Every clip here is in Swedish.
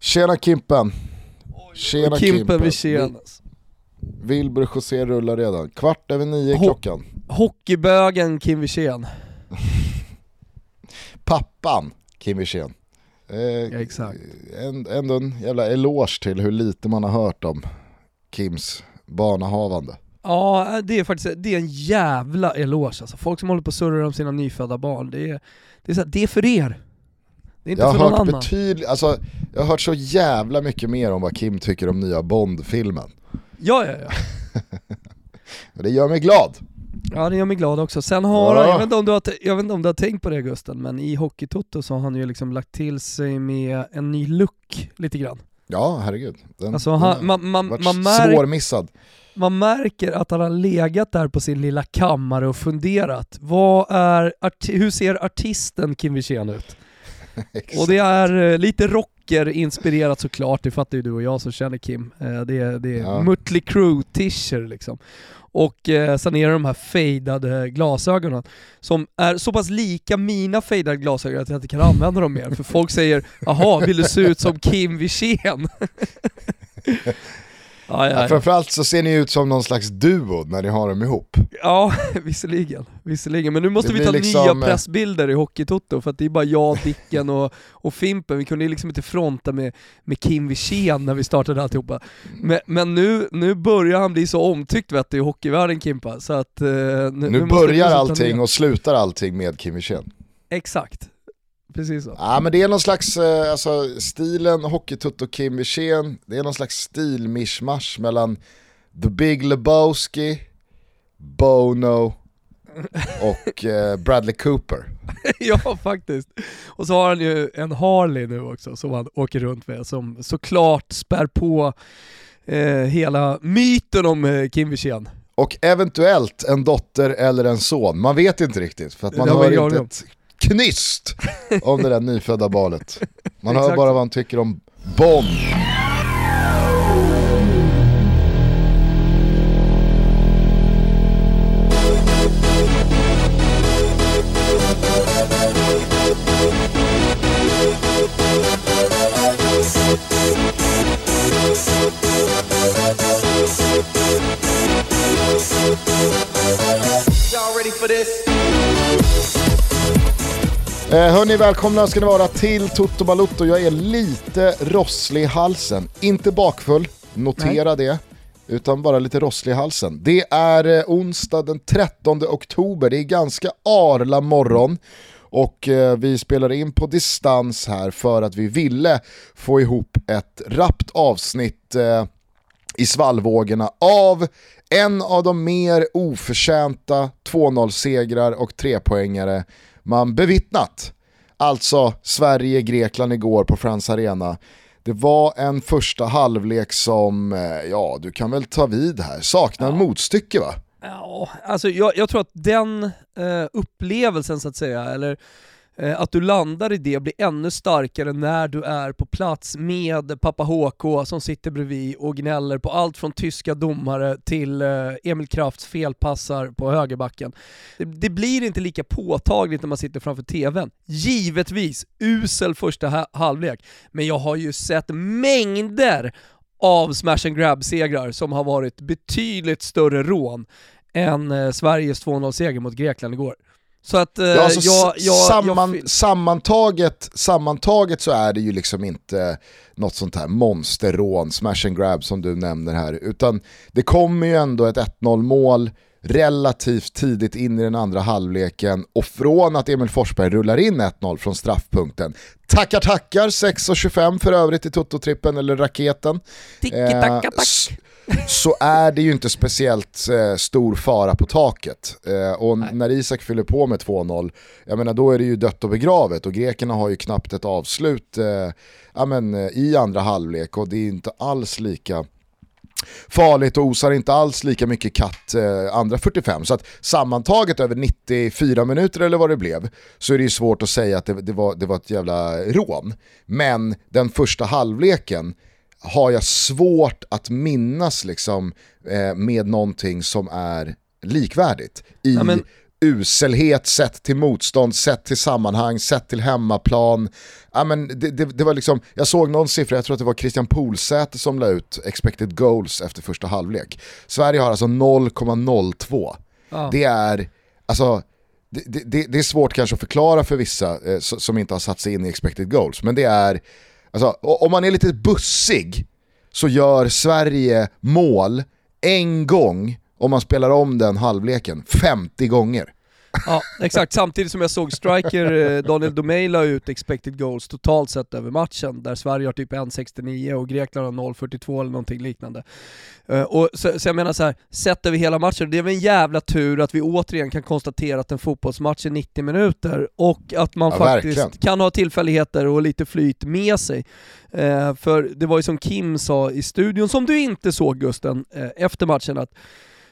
Tjena Kimpen! Tjena Kimpen Wirsén. Wilbur José rullar redan. Kvart över nio Ho- klockan. Hockeybögen Kim Wirsén. Pappan Kim Wirsén. Eh, Ja, exakt. en- Ändå en jävla eloge till hur lite man har hört om Kims barnahavande. Ja, det är faktiskt det är en jävla eloge alltså. Folk som håller på och surrar om sina nyfödda barn, det är, det är, så här, det är för er. Det är inte Jag för har, någon annan. betydligt, alltså, jag har hört så jävla mycket mer om vad Kim tycker om nya Bond-filmen. Ja, ja, ja. Det gör mig glad. Ja det gör mig glad också. Sen har Ja. han, jag vet, inte om du har, jag vet inte om du har tänkt på det Gusten, men i Hockeytoto så har han ju liksom lagt till sig med en ny look lite grann. Ja, herregud. Den, Alltså han, man, man, man, svårmissad. man märker att han har legat där på sin lilla kammare och funderat. Vad är, hur ser artisten Kim Wirsén ut? Och det är eh, lite rocker-inspirerat såklart, det fattar ju du och jag som känner Kim. Eh, Det är, det är Ja. Mötley Crüe-t-shirt liksom. Och eh, sen är det de här fejdade glasögonen som är så pass lika mina fejdade glasögon att jag inte kan använda dem mer. För folk säger “Jaha, vill du se ut som Kim Wirsén?” ja, ja. framförallt så ser ni ut som någon slags duo när ni har dem ihop. ja, visserligen. visserligen. Men nu måste Det vi ta liksom, nya eh, pressbilder i Hockeytoto för att det är bara jag, Dicken och, och Fimpen. Vi kunde liksom inte fronta med, med Kim Wirsén när vi startade alltihopa. Men, men nu, nu börjar han bli så omtyckt vet du, i hockeyvärlden Kimpa, så att... eh, nu, Nu, nu börjar liksom allting och slutar allting med Kim Wirsén. Exakt. Precis så. Ja men det är någon slags, eh, alltså stilen Hockeytutto Kim Wirsén, det är någon slags stilmishmash mellan The Big Lebowski, Bono och eh, Bradley Cooper. ja faktiskt. Och så har han ju en Harley nu också som han åker runt med som såklart spär på eh, hela myten om eh, Kim Wirsén. Och eventuellt en dotter eller en son, man vet inte riktigt för att man har hör inte ett knyst om det där nyfödda barnet. Man hör bara vad han tycker om Bond. Eh, hörni, välkomna ska ni vara till Toto Balutto. Jag är lite rosslig i halsen. Inte bakfull, notera det. Utan bara lite rosslig i halsen. Det är eh, onsdag den 13 oktober, det är ganska arla morgon. Och eh, vi spelar in på distans här för att vi ville få ihop ett rappt avsnitt eh, i svallvågorna av en av de mer oförtjänta 2-0-segrar och trepoängare man bevittnat. Alltså Sverige-Grekland igår på Friends Arena. Det var en första halvlek som, eh, ja du kan väl ta vid här, saknar motstycke va? Ja, alltså jag, jag tror att den eh, upplevelsen så att säga, eller Eh, att du landar i det blir ännu starkare när du är på plats med pappa HK som sitter bredvid och gnäller på allt från tyska domare till eh, Emil Krafts felpassar på högerbacken. Det, blir inte lika påtagligt när man sitter framför TVn. Givetvis, usel första halvlek, men jag har ju sett mängder av smash and grab-segrar som har varit betydligt större rån än eh, Sveriges 2-0-seger mot Grekland igår. Så att eh, Ja, alltså, jag, jag, samman, jag, sammantaget, sammantaget så är det ju liksom inte något sånt här monsterrån, smash and grab som du nämner här, utan det kommer ju ändå ett 1-0 mål relativt tidigt in i den andra halvleken och från att Emil Forsberg rullar in 1-0 från straffpunkten, tackar tackar, 6.25 för övrigt i Toto-trippen eller raketen. Tiki-taka-tack. Eh, s- så är det ju inte speciellt eh, stor fara på taket. Eh, och Nej. när Isak fyller på med 2-0, jag menar då är det ju dött och begravet och grekerna har ju knappt ett avslut eh, ja, men, eh, i andra halvlek och det är inte alls lika farligt och osar inte alls lika mycket katt eh, andra 45. Så att sammantaget över 94 minuter eller vad det blev så är det ju svårt att säga att det, det, var, det var ett jävla rån. Men den första halvleken har jag svårt att minnas liksom, eh, med någonting som är likvärdigt i Ja, men- uselhet sett till motstånd, sett till sammanhang, sett till hemmaplan. Ja, men det, det, det, var liksom, jag såg någon siffra, jag tror att det var Christian Polsäter som la ut expected goals efter första halvlek. Sverige har alltså 0,02. Ja. Det är, alltså, det, det, det, är svårt kanske att förklara för vissa eh, som inte har satt sig in i expected goals, men det är, alltså, om man är lite bussig så gör Sverige mål en gång om man spelar om den halvleken 50 gånger. Ja, exakt. Samtidigt som jag såg striker eh, Daniel Domey la ut expected goals totalt sett över matchen, där Sverige har typ 1,69 och Grekland har 0,42 eller någonting liknande. Uh, och så, så, jag menar så här, sett över hela matchen, det är väl en jävla tur att vi återigen kan konstatera att en fotbollsmatch är 90 minuter och att man ja, faktiskt verkligen. kan ha tillfälligheter och lite flyt med sig. Uh, för det var ju som Kim sa i studion, som du inte såg Gusten, efter matchen, att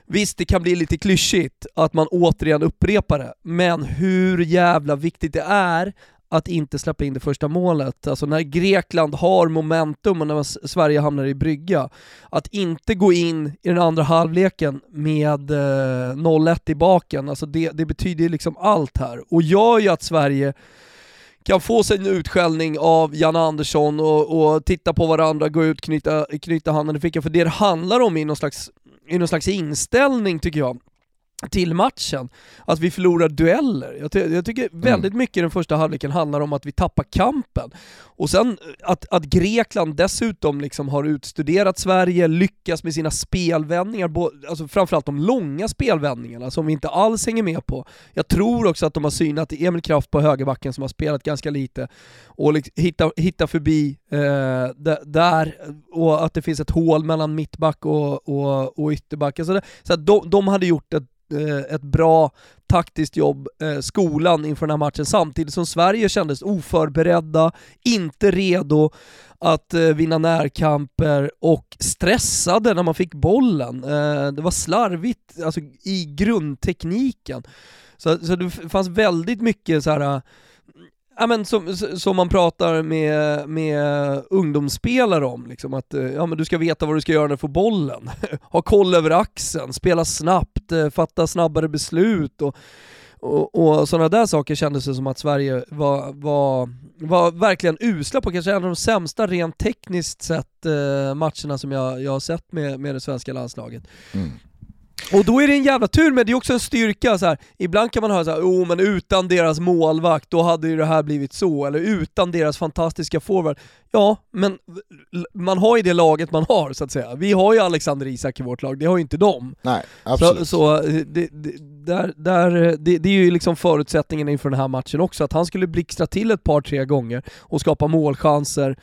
Visst, det kan bli lite klyschigt att man återigen upprepar det, men hur jävla viktigt det är att inte släppa in det första målet. Alltså när Grekland har momentum och när Sverige hamnar i brygga, att inte gå in i den andra halvleken med eh, 0-1 i baken, alltså det, det betyder liksom allt här och gör ju att Sverige kan få sig en utskällning av Jan Andersson och, och titta på varandra, gå ut, knyta, knyta handen i fickan, för det det handlar om i någon slags i någon slags inställning tycker jag till matchen, att vi förlorar dueller. Jag, ty jag tycker mm. väldigt mycket i den första halvleken handlar om att vi tappar kampen. Och sen att, att Grekland dessutom liksom har utstuderat Sverige, lyckas med sina spelvändningar, alltså framförallt de långa spelvändningarna som vi inte alls hänger med på. Jag tror också att de har synat Emil Kraft på högerbacken som har spelat ganska lite och liksom hitta, hitta förbi eh, där, och att det finns ett hål mellan mittback och, och, och ytterback. Alltså det, så de, de hade gjort ett Eh, Eh, ett bra taktiskt jobb, eh, skolan inför den här matchen, samtidigt som Sverige kändes oförberedda, inte redo att eh, vinna närkamper och stressade när man fick bollen. Eh, det var slarvigt alltså, i grundtekniken. Så, så det fanns väldigt mycket så här eh, Ja men som, som man pratar med, med ungdomsspelare om, liksom att ja, men du ska veta vad du ska göra när du får bollen. ha koll över axeln, spela snabbt, inte, fatta snabbare beslut och, och, och sådana där saker kändes det som att Sverige var, var, var verkligen usla på, kanske en av de sämsta rent tekniskt sett eh, matcherna som jag, jag har sett med, med det svenska landslaget. Mm. Och då är det en jävla tur, men det är också en styrka så här. Ibland kan man höra såhär, oh men utan deras målvakt, då hade ju det här blivit så, eller utan deras fantastiska forward. Ja, men man har ju det laget man har så att säga. Vi har ju Alexander Isak i vårt lag, det har ju inte de. Nej, absolut. Så, så det, det, där, där, det, det är ju liksom förutsättningen inför den här matchen också, att han skulle blixtra till ett par, tre gånger och skapa målchanser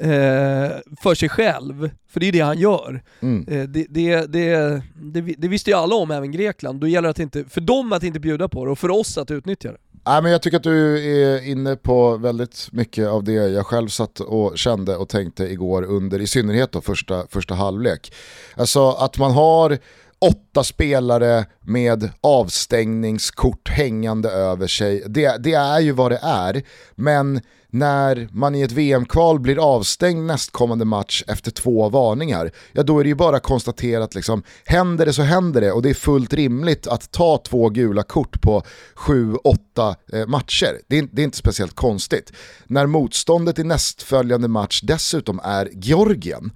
eh, för sig själv, för det är det han gör. Mm. Eh, det, det, det, det, visste ju alla om, även Grekland. Då gäller det att inte, för dem att inte bjuda på det och för oss att utnyttja det. Nej, men jag tycker att du är inne på väldigt mycket av det jag själv satt och kände och tänkte igår under i synnerhet då första, första halvlek. Alltså att man har åtta spelare med avstängningskort hängande över sig. Det, det är ju vad det är, men när man i ett VM-kval blir avstängd nästkommande match efter två varningar, ja då är det ju bara konstaterat liksom, händer det så händer det och det är fullt rimligt att ta två gula kort på sju, åtta eh, matcher. Det är, det är inte speciellt konstigt. När motståndet i nästföljande match dessutom är Georgien,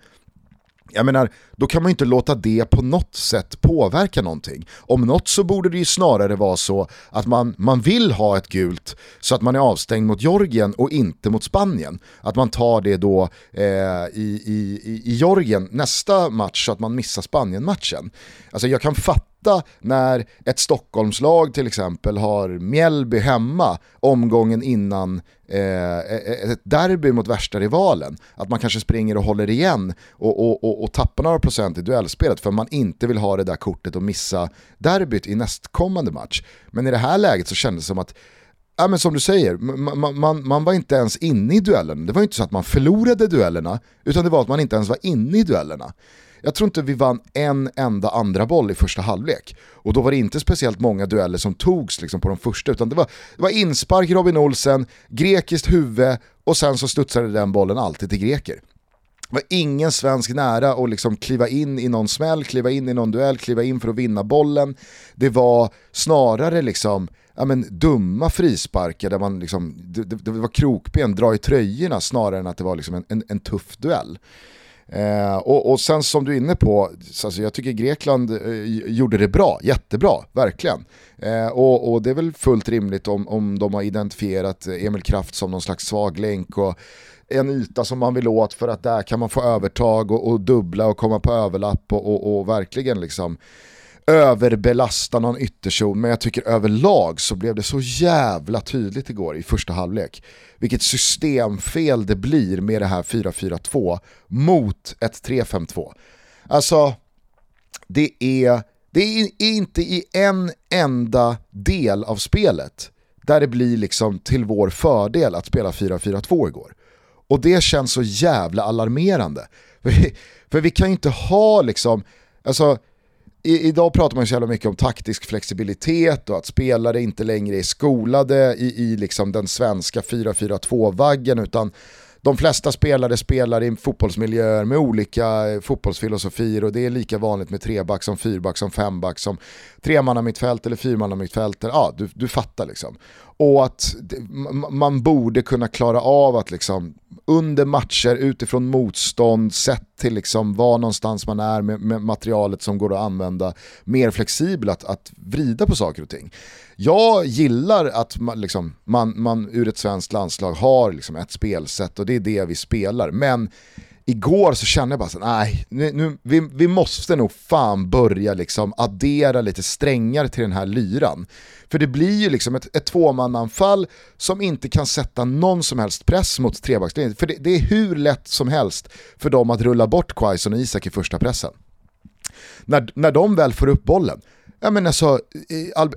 jag menar, då kan man ju inte låta det på något sätt påverka någonting. Om något så borde det ju snarare vara så att man, man vill ha ett gult så att man är avstängd mot Georgien och inte mot Spanien. Att man tar det då eh, i, i, i Georgien nästa match så att man missar Spanien-matchen. Alltså jag kan fatta fatta när ett Stockholmslag till exempel har Mjällby hemma omgången innan eh, e, e, ett derby mot värsta rivalen. Att man kanske springer och håller igen och, och, och, och tappar några procent i duellspelet för man inte vill ha det där kortet och missa derbyt i nästkommande match. Men i det här läget så kändes det som att Ja, men som du säger, man, man, man, var inte ens inne i duellen. Det var inte så att man förlorade duellerna, utan det var att man inte ens var inne i duellerna. Jag tror inte vi vann en enda andra boll i första halvlek. Och då var det inte speciellt många dueller som togs liksom på de första, utan det var, det var inspark Robin Olsen, grekiskt huvud och sen så studsade den bollen alltid till greker. var ingen svensk nära att liksom kliva in i någon smäll, kliva in i någon duell, kliva in för att vinna bollen. Det var snarare liksom ja, men, dumma frisparkar där man liksom, det, det, det var krokben, dra i tröjorna snarare än att det var liksom en, en, en tuff duell. Eh, och, och, sen som du är inne på, alltså jag tycker Grekland eh, gjorde det bra, jättebra, verkligen. Eh, och, och, det är väl fullt rimligt om, om de har identifierat Emil Kraft som någon slags svag länk och en yta som man vill åt för att där kan man få övertag och, och dubbla och komma på överlapp och, och, och verkligen liksom överbelasta någon ytterzon, men jag tycker överlag så blev det så jävla tydligt igår i första halvlek. Vilket systemfel det blir med det här 4-4-2 mot ett 3-5-2. Alltså, det är, det är inte i en enda del av spelet där det blir liksom till vår fördel att spela 4-4-2 igår. Och det känns så jävla alarmerande. För vi, för vi kan ju inte ha liksom, alltså i, idag pratar man så jävla mycket om taktisk flexibilitet och att spelare inte längre är skolade i, i liksom den svenska 4-4-2-vaggen utan de flesta spelare spelar i fotbollsmiljöer med olika eh, fotbollsfilosofier och det är lika vanligt med treback som fyrback som femback som tremannamittfält eller fyrmannamittfält. Ja, du, du fattar liksom. Och att man borde kunna klara av att liksom under matcher utifrån motstånd, sett till liksom var någonstans man är med, med materialet som går att använda, mer flexibel att, att vrida på saker och ting. Jag gillar att man, liksom, man, man ur ett svenskt landslag har liksom ett spelsätt och det är det vi spelar, men igår så kände jag bara så nej, nu, nu, vi, vi måste nog fan börja liksom addera lite strängar till den här lyran. För det blir ju liksom ett, ett tvåmananfall som inte kan sätta någon som helst press mot trebackslinjen. För det, det, är hur lätt som helst för dem att rulla bort Quaison och Isak i första pressen. När, när de väl får upp bollen, ja men alltså,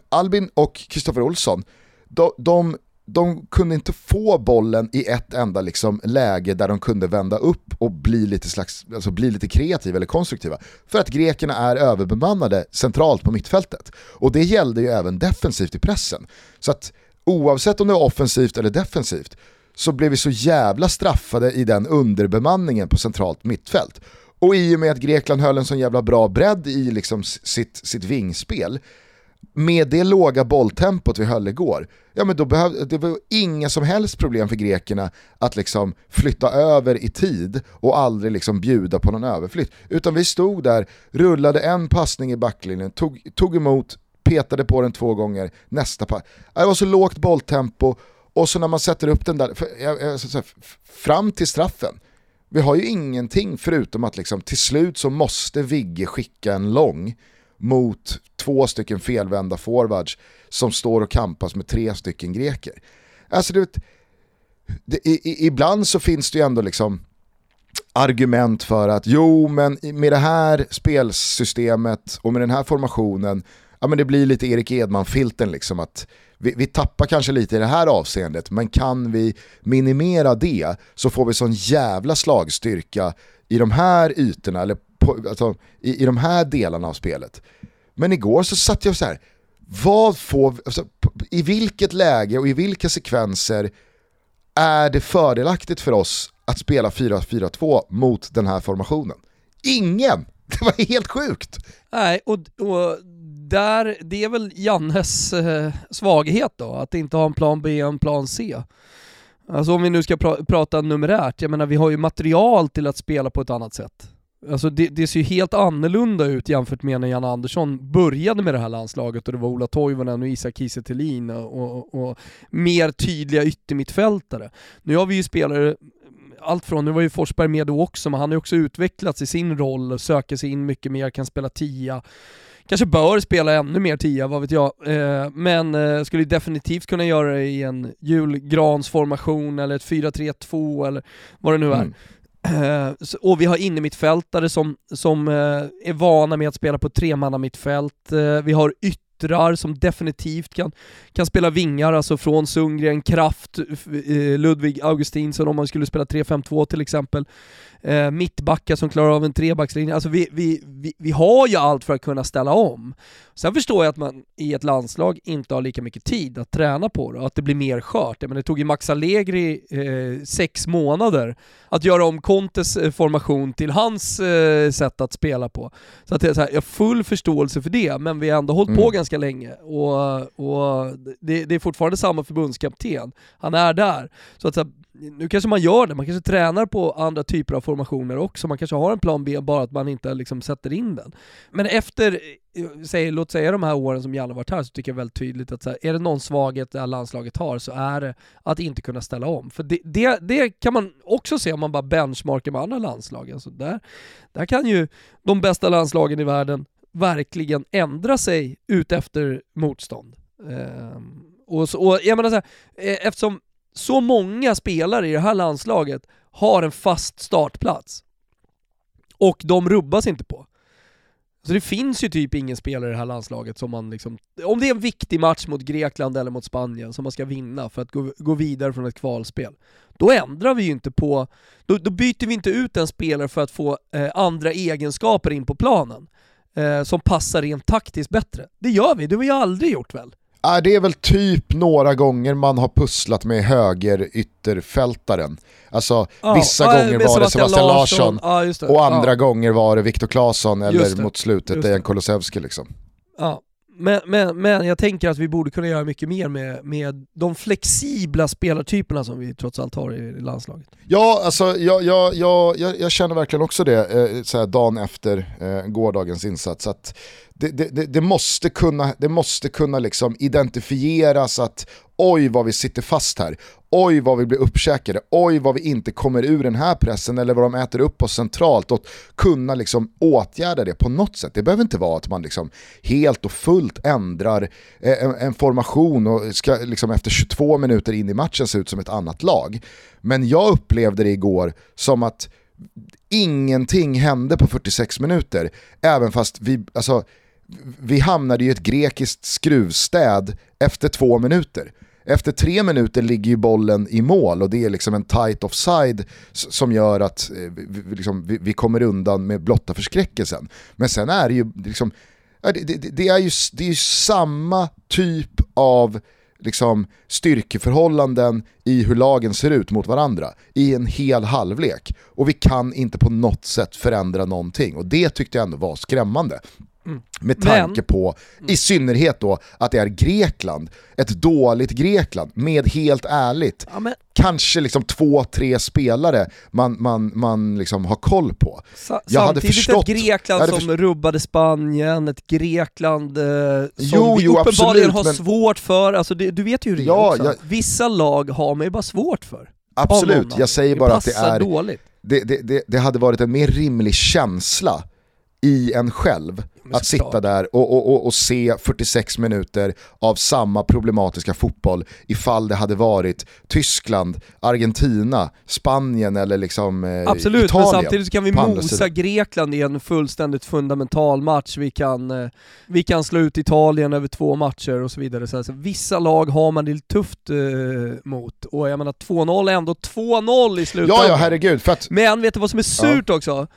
Albin och Kristoffer Olsson, de, de de kunde inte få bollen i ett enda liksom läge där de kunde vända upp och bli lite, slags, alltså bli lite kreativa eller konstruktiva. För att grekerna är överbemannade centralt på mittfältet. Och det gällde ju även defensivt i pressen. Så att oavsett om det var offensivt eller defensivt så blev vi så jävla straffade i den underbemanningen på centralt mittfält. Och i och med att Grekland höll en sån jävla bra bredd i liksom sitt, sitt vingspel med det låga bolltempot vi höll igår, ja men då behövde, det var inga som helst problem för grekerna att liksom flytta över i tid och aldrig liksom bjuda på någon överflytt. Utan vi stod där, rullade en passning i backlinjen, tog, tog emot, petade på den två gånger, nästa pass. Det var så lågt bolltempo och så när man sätter upp den där, för, jag, jag, fram till straffen, vi har ju ingenting förutom att liksom, till slut så måste Vigge skicka en lång mot två stycken felvända forwards som står och kampas med tre stycken greker. Alltså du vet, det, i, ibland så finns det ju ändå liksom argument för att jo men med det här spelsystemet och med den här formationen, ja men det blir lite Erik Edman-filten liksom att vi, vi, tappar kanske lite i det här avseendet men kan vi minimera det så får vi sån jävla slagstyrka i de här ytorna eller på, alltså, i, i de här delarna av spelet. Men igår så satt jag så här, vad får, alltså, i vilket läge och i vilka sekvenser är det fördelaktigt för oss att spela 4-4-2 mot den här formationen? Ingen! Det var helt sjukt! Nej, och, och där, det är väl Jannes eh, svaghet då, att inte ha en plan B och en plan C. Alltså om vi nu ska pra prata numerärt, jag menar vi har ju material till att spela på ett annat sätt. Alltså det, det, ser ju helt annorlunda ut jämfört med när Janne Andersson började med det här landslaget och det var Ola Toivonen och Isak Kiese och, och, och, mer tydliga yttermittfältare. Nu har vi ju spelare, allt från, nu var ju Forsberg med då också, men han har ju också utvecklats i sin roll, söker sig in mycket mer, kan spela tia. Kanske bör spela ännu mer tia, vad vet jag. Eh, men eh, skulle definitivt kunna göra det i en julgransformation eller ett 4-3-2 eller vad det nu är. Mm. Eh, och vi har innermittfältare som, som eh, är vana med att spela på tremannamittfält. Uh, vi har yttrar som definitivt kan, kan spela vingar, alltså från Sundgren, Kraft, eh, Ludvig Augustinsson om man skulle spela 3-5-2 till exempel. Eh, mittbackar som klarar av en trebackslinje. Alltså vi, vi, vi, vi har ju allt för att kunna ställa om. Sen förstår jag att man i ett landslag inte har lika mycket tid att träna på det och att det blir mer skört. Men det tog ju Max Allegri eh, sex månader att göra om Contes eh, formation till hans eh, sätt att spela på. Så att det är så här, jag har full förståelse för det, men vi har ändå hållit mm. på ganska ganska länge och, och det, det, är fortfarande samma förbundskapten. Han är där. Så att så här, nu kanske man gör det, man kanske tränar på andra typer av formationer också, man kanske har en plan B bara att man inte liksom sätter in den. Men efter, eh, säg, låt säga de här åren som Janne varit här, så tycker jag väldigt tydligt att så här, är det någon svaghet det här landslaget har så är det att inte kunna ställa om. För det, det, det kan man också se om man bara benchmarkar med andra landslag. Alltså där, där kan ju de bästa landslagen i världen verkligen ändra sig ut efter motstånd. Ehm, och, så, och jag menar så här, e, eftersom så många spelare i det här landslaget har en fast startplats. Och de rubbas inte på. Så det finns ju typ ingen spelare i det här landslaget som man liksom, om det är en viktig match mot Grekland eller mot Spanien som man ska vinna för att gå, gå vidare från ett kvalspel, då ändrar vi ju inte på, då, då byter vi inte ut en spelare för att få eh, andra egenskaper in på planen eh, som passar rent taktiskt bättre. Det gör vi, det har vi aldrig gjort väl? Äh, det är väl typ några gånger man har pusslat med höger ytterfältaren. Alltså ja, vissa ja, gånger var det Sebastian Larsson, Larsson och andra gånger var det Viktor Claesson eller mot slutet Dejan Kulusevski liksom. Ja, men, men, men jag tänker att vi borde kunna göra mycket mer med, med de flexibla spelartyperna som vi trots allt har i landslaget. Ja, alltså jag, jag, jag, jag känner verkligen också det eh, så dagen efter eh, gårdagens insats. Att det, det, det, måste kunna, det måste kunna liksom identifieras att oj vad vi sitter fast här, oj vad vi blir uppkäkade, oj vad vi inte kommer ur den här pressen eller vad de äter upp oss centralt och kunna liksom åtgärda det på något sätt. Det behöver inte vara att man liksom helt och fullt ändrar eh, en, en formation och ska liksom efter 22 minuter in i matchen se ut som ett annat lag. Men jag upplevde det igår som att ingenting hände på 46 minuter, även fast vi, alltså vi hamnade i ett grekiskt skruvstäd efter två minuter. Efter tre minuter ligger ju bollen i mål och det är liksom en tight offside som gör att eh, vi, liksom, vi, vi kommer undan med blotta förskräckelsen. Men sen är det ju liksom, det, det, det är ju det är ju samma typ av liksom, styrkeförhållanden i hur lagen ser ut mot varandra i en hel halvlek. Och vi kan inte på något sätt förändra någonting och det tyckte jag ändå var skrämmande. Mm. Med tanke Men, på, i synnerhet då, att det är Grekland, ett dåligt Grekland, med helt ärligt, ja, men, kanske liksom två, tre spelare man, man, man liksom har koll på. Sa jag hade förstått, ett Grekland hade som rubbade Spanien, ett Grekland eh, som jo, jo, uppenbarligen har men... svårt för, alltså det, du vet ju det ja, också. Jag... Vissa lag har man ju bara svårt för. Absolut, jag säger bara att det är... Dåligt. Det, det, det, det hade varit en mer rimlig känsla i en själv att sitta där och, och, och, och, se 46 minuter av samma problematiska fotboll ifall det hade varit Tyskland, Argentina, Spanien eller liksom eh, Absolut, Italien. men samtidigt kan vi mosa Grekland i en fullständigt fundamental match. Vi kan, eh, vi kan slå ut Italien över två matcher och så vidare. Så alltså, vissa lag har man det tufft eh, mot och jag menar 2-0 är ändå 2-0 i slutändan. Ja, ja herregud. För att... Men vet du vad som är surt ja. också?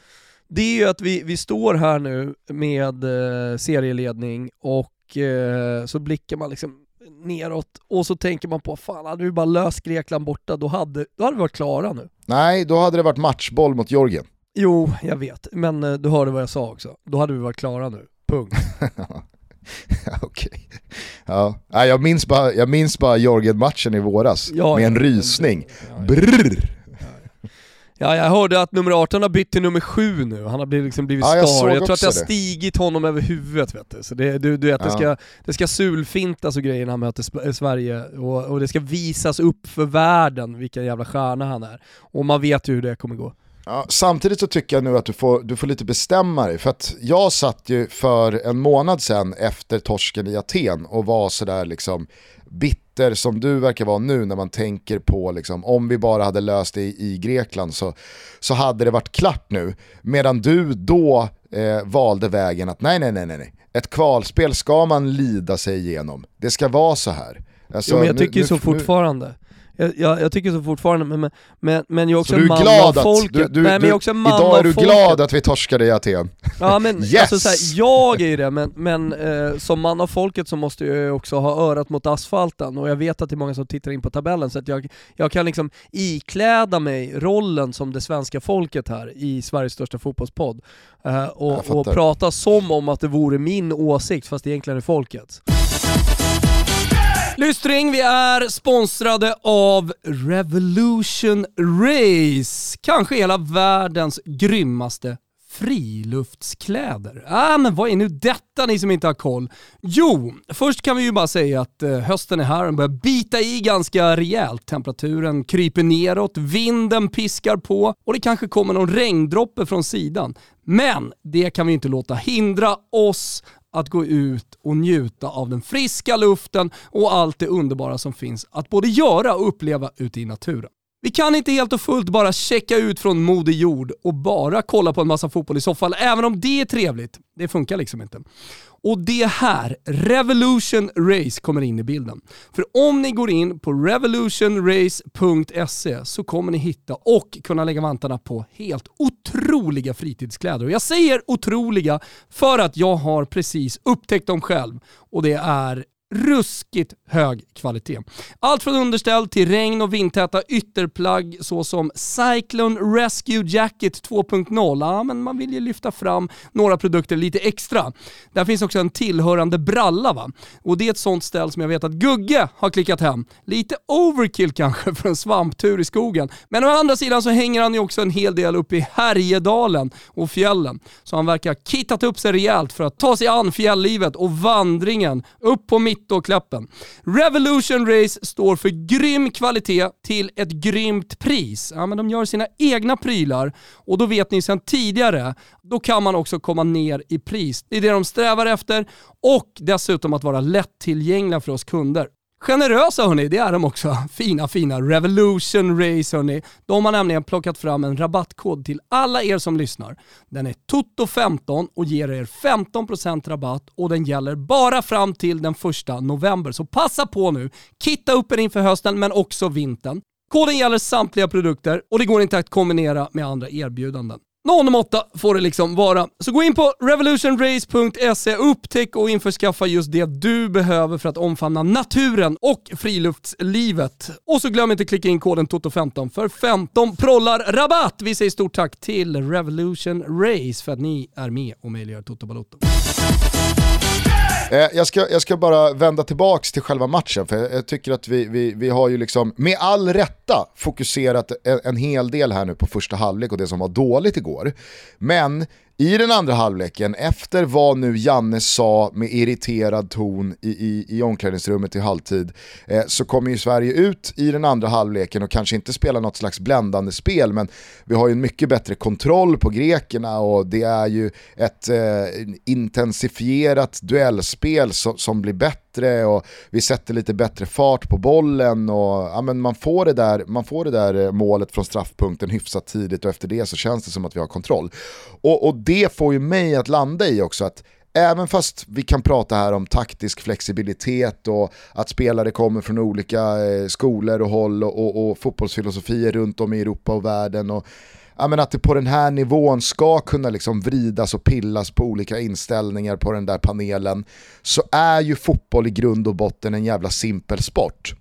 Det är ju att vi, vi står här nu med eh, serieledning och eh, så blickar man liksom neråt och så tänker man på fan hade vi bara löst Grekland borta då hade, då hade vi varit klara nu. Nej, då hade det varit matchboll mot Georgien. Jo, jag vet, men eh, du hörde vad jag sa också. Då hade vi varit klara nu, punkt. Okej. Ja. jag minns bara, jag minns bara Georgien-matchen i våras ja, med en rysning. Ja, Brrr. Ja, jag hörde att nummer 18 har bytt till nummer 7 nu, han har blivit, liksom blivit ja, jag star. Jag tror att det har stigit honom över huvudet vet du. Så det, du, du vet, ja. det, ska, det ska sulfintas och grejer när han möter Sverige och, och det ska visas upp för världen vilken jävla stjärna han är. Och man vet ju hur det kommer gå. Ja, samtidigt så tycker jag nu att du får, du får lite bestämma dig, för att jag satt ju för en månad sedan efter torsken i Aten och var sådär liksom bitter som du verkar vara nu när man tänker på liksom, om vi bara hade löst det i, i Grekland så, så hade det varit klart nu. Medan du då eh, valde vägen att nej, nej, nej, nej, ett kvalspel ska man lida sig igenom. Det ska vara så här. Alltså, jo, men jag tycker nu, så nu, fortfarande. Jag, jag, jag, tycker så fortfarande, men, men, men jag är också så en man av folket. Du, du, Nej, men jag är också en man idag är du folket. glad att vi torskade i Aten. Ja men yes! alltså, så här, jag är ju det, men, men eh, som man av folket så måste jag också ha örat mot asfalten och jag vet att det är många som tittar in på tabellen så att jag, jag kan liksom ikläda mig rollen som det svenska folket här i Sveriges största fotbollspodd. Eh, och, och prata som om att det vore min åsikt fast det egentligen är folkets. Lystring, vi är sponsrade av Revolution Race. Kanske hela världens grymmaste friluftskläder. Ah, men vad är nu detta ni som inte har koll? Jo, först kan vi ju bara säga att eh, hösten är här, den börjar bita i ganska rejält. Temperaturen kryper neråt, vinden piskar på och det kanske kommer någon regndroppe från sidan. Men det kan vi inte låta hindra oss att gå ut och njuta av den friska luften och allt det underbara som finns att både göra och uppleva ute i naturen. Vi kan inte helt och fullt bara checka ut från Moder Jord och bara kolla på en massa fotboll i soffan, även om det är trevligt. Det funkar liksom inte. Och det här, Revolution Race, kommer in i bilden. För om ni går in på revolutionrace.se så kommer ni hitta och kunna lägga vantarna på helt otroliga fritidskläder. Och jag säger otroliga för att jag har precis upptäckt dem själv och det är ruskigt hög kvalitet. Allt från underställ till regn och vindtäta ytterplagg såsom Cyclone Rescue Jacket 2.0. Ja, men man vill ju lyfta fram några produkter lite extra. Där finns också en tillhörande bralla va? Och det är ett sånt ställ som jag vet att Gugge har klickat hem. Lite overkill kanske för en svamptur i skogen. Men å andra sidan så hänger han ju också en hel del uppe i Härjedalen och fjällen. Så han verkar ha kittat upp sig rejält för att ta sig an fjälllivet och vandringen upp på mitt Mittåklappen. Revolution Race står för grym kvalitet till ett grymt pris. Ja, men de gör sina egna prylar och då vet ni sedan tidigare, då kan man också komma ner i pris. Det är det de strävar efter och dessutom att vara lättillgängliga för oss kunder. Generösa hörni, det är de också. Fina, fina Revolution Race hörni. De har nämligen plockat fram en rabattkod till alla er som lyssnar. Den är TOTO15 och ger er 15% rabatt och den gäller bara fram till den 1 november. Så passa på nu, kitta upp er inför hösten men också vintern. Koden gäller samtliga produkter och det går inte att kombinera med andra erbjudanden. Någon måtta får det liksom vara. Så gå in på revolutionrace.se, upptäck och införskaffa just det du behöver för att omfamna naturen och friluftslivet. Och så glöm inte att klicka in koden TOTO15 för 15 prollar rabatt. Vi säger stort tack till Revolution Race för att ni är med och möjliggör Toto Balotto. Eh, jag, ska, jag ska bara vända tillbaka till själva matchen, för jag, tycker att vi, vi, vi har ju liksom med all rätta fokuserat en, en hel del här nu på första halvlek och det som var dåligt igår. Men i den andra halvleken, efter vad nu Janne sa med irriterad ton i, i, i omklädningsrummet i halvtid, eh, så kommer ju Sverige ut i den andra halvleken och kanske inte spela något slags bländande spel, men vi har ju en mycket bättre kontroll på grekerna och det är ju ett eh, intensifierat duellspel som, som blir bättre bättre och vi sätter lite bättre fart på bollen och ja, men man, får det där, man får det där eh, målet från straffpunkten hyfsat tidigt och efter det så känns det som att vi har kontroll. Och, och det får ju mig att landa i också att Även fast vi kan prata här om taktisk flexibilitet och att spelare kommer från olika eh, skolor och håll och, och, och fotbollsfilosofier runt om i Europa och världen och ja, men att det på den här nivån ska kunna liksom vridas och pillas på olika inställningar på den där panelen så är ju fotboll i grund och botten en jävla simpel sport.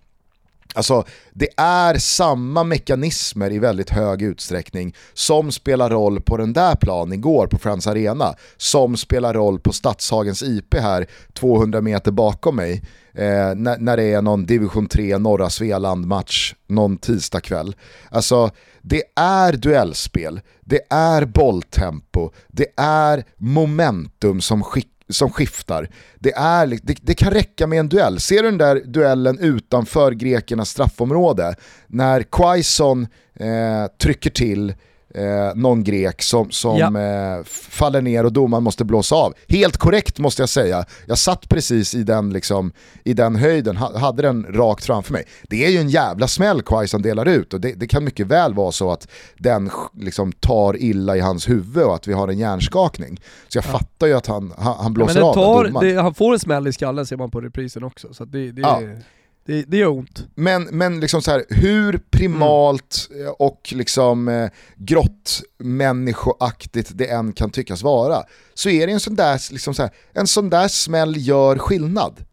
Alltså, det är samma mekanismer i väldigt hög utsträckning som spelar roll på den där planen igår på Friends Arena, som spelar roll på Stadshagens IP här 200 meter bakom mig, eh, när, när det är någon division 3 norra Svealand-match någon tisdagkväll. Alltså, det är duellspel, det är bolltempo, det är momentum som skickar som skiftar. Det, är, det, det, kan räcka med en duell. Ser du den där duellen utanför grekernas straffområde? När Quaison eh, trycker till eh, någon grek som, som Ja. eh, faller ner och domaren måste blåsa av. Helt korrekt måste jag säga. Jag satt precis i den, liksom, i den höjden, ha, hade den rakt framför mig. Det är ju en jävla smäll Quaison delar ut och det, det kan mycket väl vara så att den liksom, tar illa i hans huvud och att vi har en hjärnskakning. Så jag fattar ju att han, han, han Ja, blåser men den av tar, domaren. det, han får en smäll i skallen ser man på reprisen också, så det, det, Ja det, det gör ont. Men, men liksom så här, hur primalt mm. och liksom eh, grottmänniskoaktigt det än kan tyckas vara, så är det en sån där, liksom så här, en sån där smäll gör skillnad.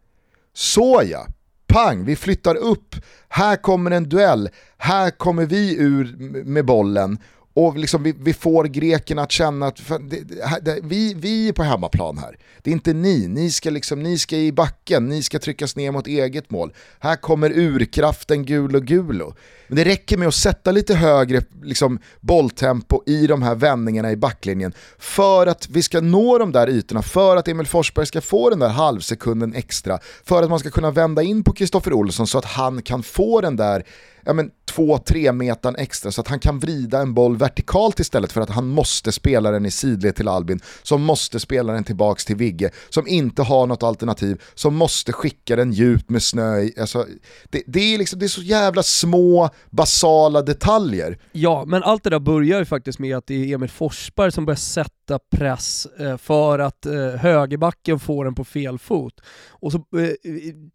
Såja, pang, vi flyttar upp, här kommer en duell, här kommer vi ur med bollen och liksom vi, vi får grekerna att känna att det, det, det, vi, vi är på hemmaplan här. Det är inte ni, ni ska, liksom, ni ska i backen, ni ska tryckas ner mot eget mål. Här kommer urkraften Gulo Gulo. Men det räcker med att sätta lite högre liksom, bolltempo i de här vändningarna i backlinjen för att vi ska nå de där ytorna, för att Emil Forsberg ska få den där halvsekunden extra, för att man ska kunna vända in på Kristoffer Olsson så att han kan få den där ja, men, två, tre metern extra så att han kan vrida en boll vertikalt istället för att han måste spela den i sidled till Albin, som måste spela den tillbaks till Vigge, som inte har något alternativ, som måste skicka den djupt med snö i. Alltså, det, det, är liksom, det är så jävla små, basala detaljer. Ja, men allt det där börjar ju faktiskt med att det är Emil Forsberg som börjar sätta press eh, för att eh, högerbacken får den på fel fot. Och så eh,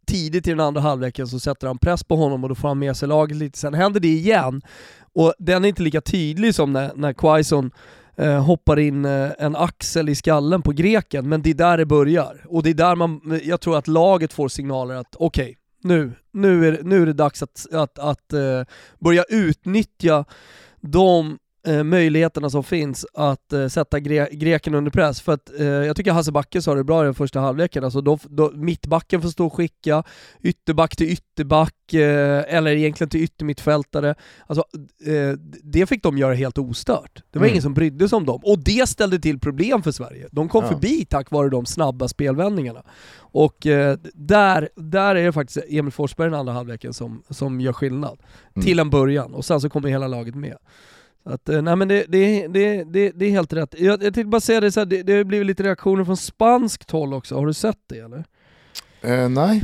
tidigt i den andra halvleken så sätter han press på honom och då får han med sig laget lite. Sen händer det igen och den är inte lika tydlig som när, när Quaison eh, hoppar in eh, en axel i skallen på greken, men det är där det börjar. Och det är där man, jag tror att laget får signaler att okej, nu, nu, är, nu är det dags att, att, att eh, börja utnyttja de eh, möjligheterna som finns att eh, sätta gre greken under press. För att eh, jag tycker Hasse Backe sa det bra i den första halvleken, alltså då, då, mittbacken får stå och skicka, ytterback till ytterback, eh, eller egentligen till yttermittfältare. Alltså, eh, det fick de göra helt ostört. Det var Mm. ingen som brydde sig om dem. Och det ställde till problem för Sverige. De kom Ja. förbi tack vare de snabba spelvändningarna. Och där, där är det faktiskt Emil Forsberg i den andra halvleken som, som gör skillnad. Mm. Till en början, och sen så kommer hela laget med. Så att, eh, nej men det, det, det, det, det är helt rätt. Jag, jag tänkte bara säga det, så här, det, det har blivit lite reaktioner från spanskt håll också, har du sett det eller? Eh, nej.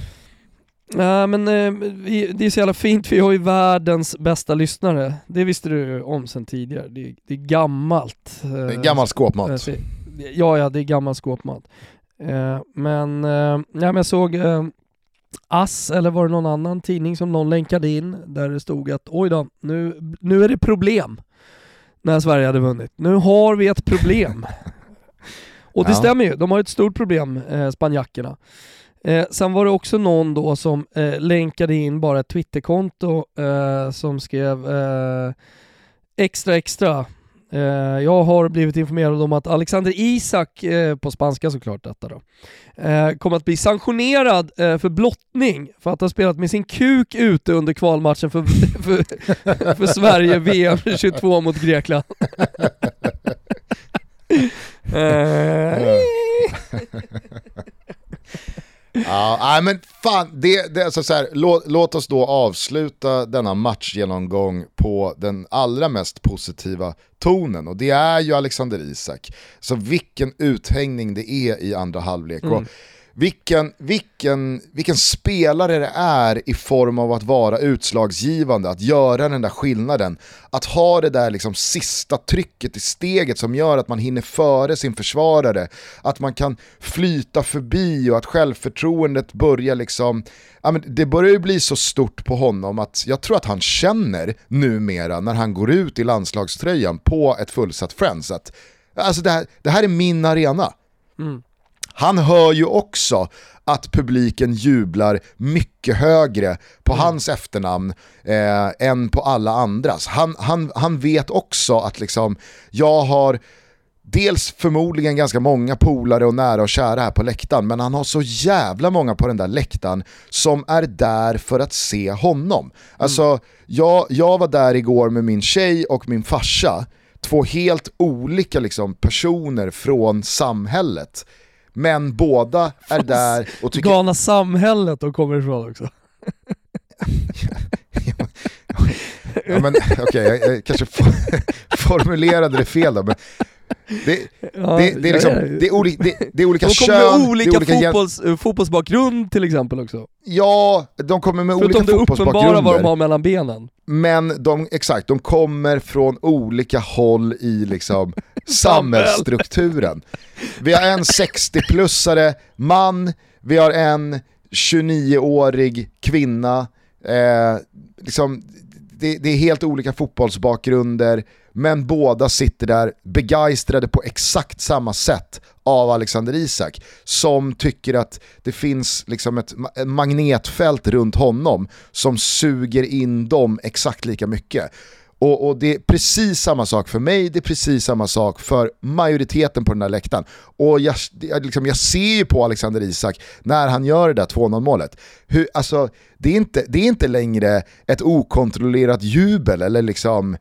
Nej men eh, vi, det är så jävla fint, vi har ju världens bästa lyssnare. Det visste du om sen tidigare. Det, det är gammalt. eh, Det är gammal skåpmat. Eh, Ja, ja, det är gammal skåpmat. Eh, men, eh, ja, men jag såg eh, Ass, eller var det någon annan tidning som någon länkade in, där det stod att oj då, nu, nu är det problem när Sverige hade vunnit. Nu har vi ett problem. Och det Ja. stämmer ju, de har ett stort problem, eh, spanjackerna. Eh, sen var det också någon då som eh, länkade in bara ett Twitterkonto eh, som skrev eh, extra extra. Eh, jag har blivit informerad om att Alexander Isak, eh, på spanska såklart detta då, kommer att bli sanktionerad eh, för blottning. För att ha spelat med sin kuk ute under kvalmatchen för, för, för Sverige VM 22 mot Grekland. Ja, nej, men fan, det, det, alltså så här, låt, låt oss då avsluta denna matchgenomgång på den allra mest positiva tonen och det är ju Alexander Isak. Så vilken uthängning det är i andra halvlek. Och mm vilken, vilken, vilken spelare det är i form av att vara utslagsgivande, att göra den där skillnaden. Att ha det där liksom sista trycket i steget som gör att man hinner före sin försvarare. Att man kan flyta förbi och att självförtroendet börjar liksom, ja, men det börjar ju bli så stort på honom att jag tror att han känner numera när han går ut i landslagströjan på ett fullsatt Friends att alltså det, här, det här är min arena. Mm. Han hör ju också att publiken jublar mycket högre på hans efternamn eh, än på alla andras. Han, han, han vet också att liksom, jag har dels förmodligen ganska många polare och nära och kära här på läktaren, men han har så jävla många på den där läktaren som är där för att se honom. Alltså, jag, jag var där igår med min tjej och min farsa, två helt olika liksom, personer från samhället. Men båda är där och tycker... Galna samhället de kommer ifrån också. ja, men okay, jag, jag kanske formulerade det fel då, men det, ja, det, det, är liksom, det, är olika, det, det är olika de kön, med olika, olika fotbolls, uh, fotbollsbakgrund till exempel också. Ja, de kommer med Förutom olika fotbollsbakgrunder. Förutom det uppenbara vad de har mellan benen. Men de, exakt, de kommer från olika håll i liksom samhällsstrukturen. Vi har en 60-plussare man, vi har en 29-årig kvinna, eh, liksom, det, det, är helt olika fotbollsbakgrunder, men båda sitter där begeistrade på exakt samma sätt av Alexander Isak, som tycker att det finns liksom ett magnetfält runt honom som suger in dem exakt lika mycket. Och, och, det är precis samma sak för mig, det är precis samma sak för majoriteten på den här läktaren. Och jag, jag, liksom, jag ser ju på Alexander Isak när han gör det där 2-0 målet. Hur, alltså, det, är inte, det är inte längre ett okontrollerat jubel eller liksom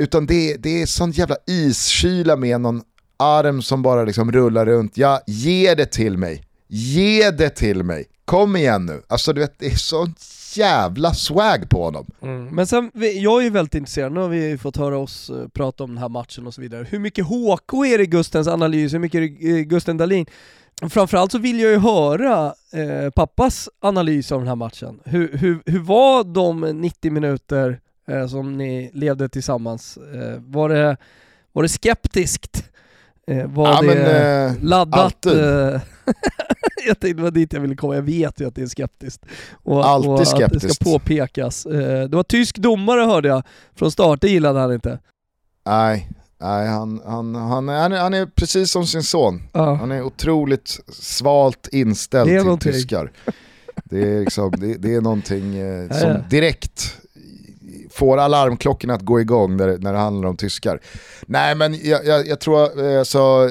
utan det, det är sån jävla iskyla med någon arm som bara liksom rullar runt. Ja, ge det till mig. Ge det till mig. Kom igen nu. Alltså du vet, det är sån jävla swag på honom. Mm. Men sen, jag är ju väldigt intresserad, nu har vi fått höra oss eh, prata om den här matchen och så vidare. Hur mycket HK är det i Gustens analys, hur mycket är det Gusten Dahlin? Framförallt så vill jag ju höra eh, pappas analys av den här matchen. Hur, hur, hur var de 90 minuter eh, som ni levde tillsammans? Eh, var, det, var det skeptiskt? Eh, var ja, det men, eh, laddat? Eh, jag tänkte det var dit jag ville komma, jag vet ju att det är skeptiskt. Och, Alltid och skeptiskt. att det ska påpekas. Eh, det var tysk domare hörde jag från start, det gillade han inte. Nej, Nej, han, han, han, är, han är precis som sin son. Ja. Han är otroligt svalt inställd till någonting. tyskar. Det är, liksom, det, det är någonting eh, som direkt får alarmklockorna att gå igång när, när det handlar om tyskar. Nej men jag, jag, jag tror eh, så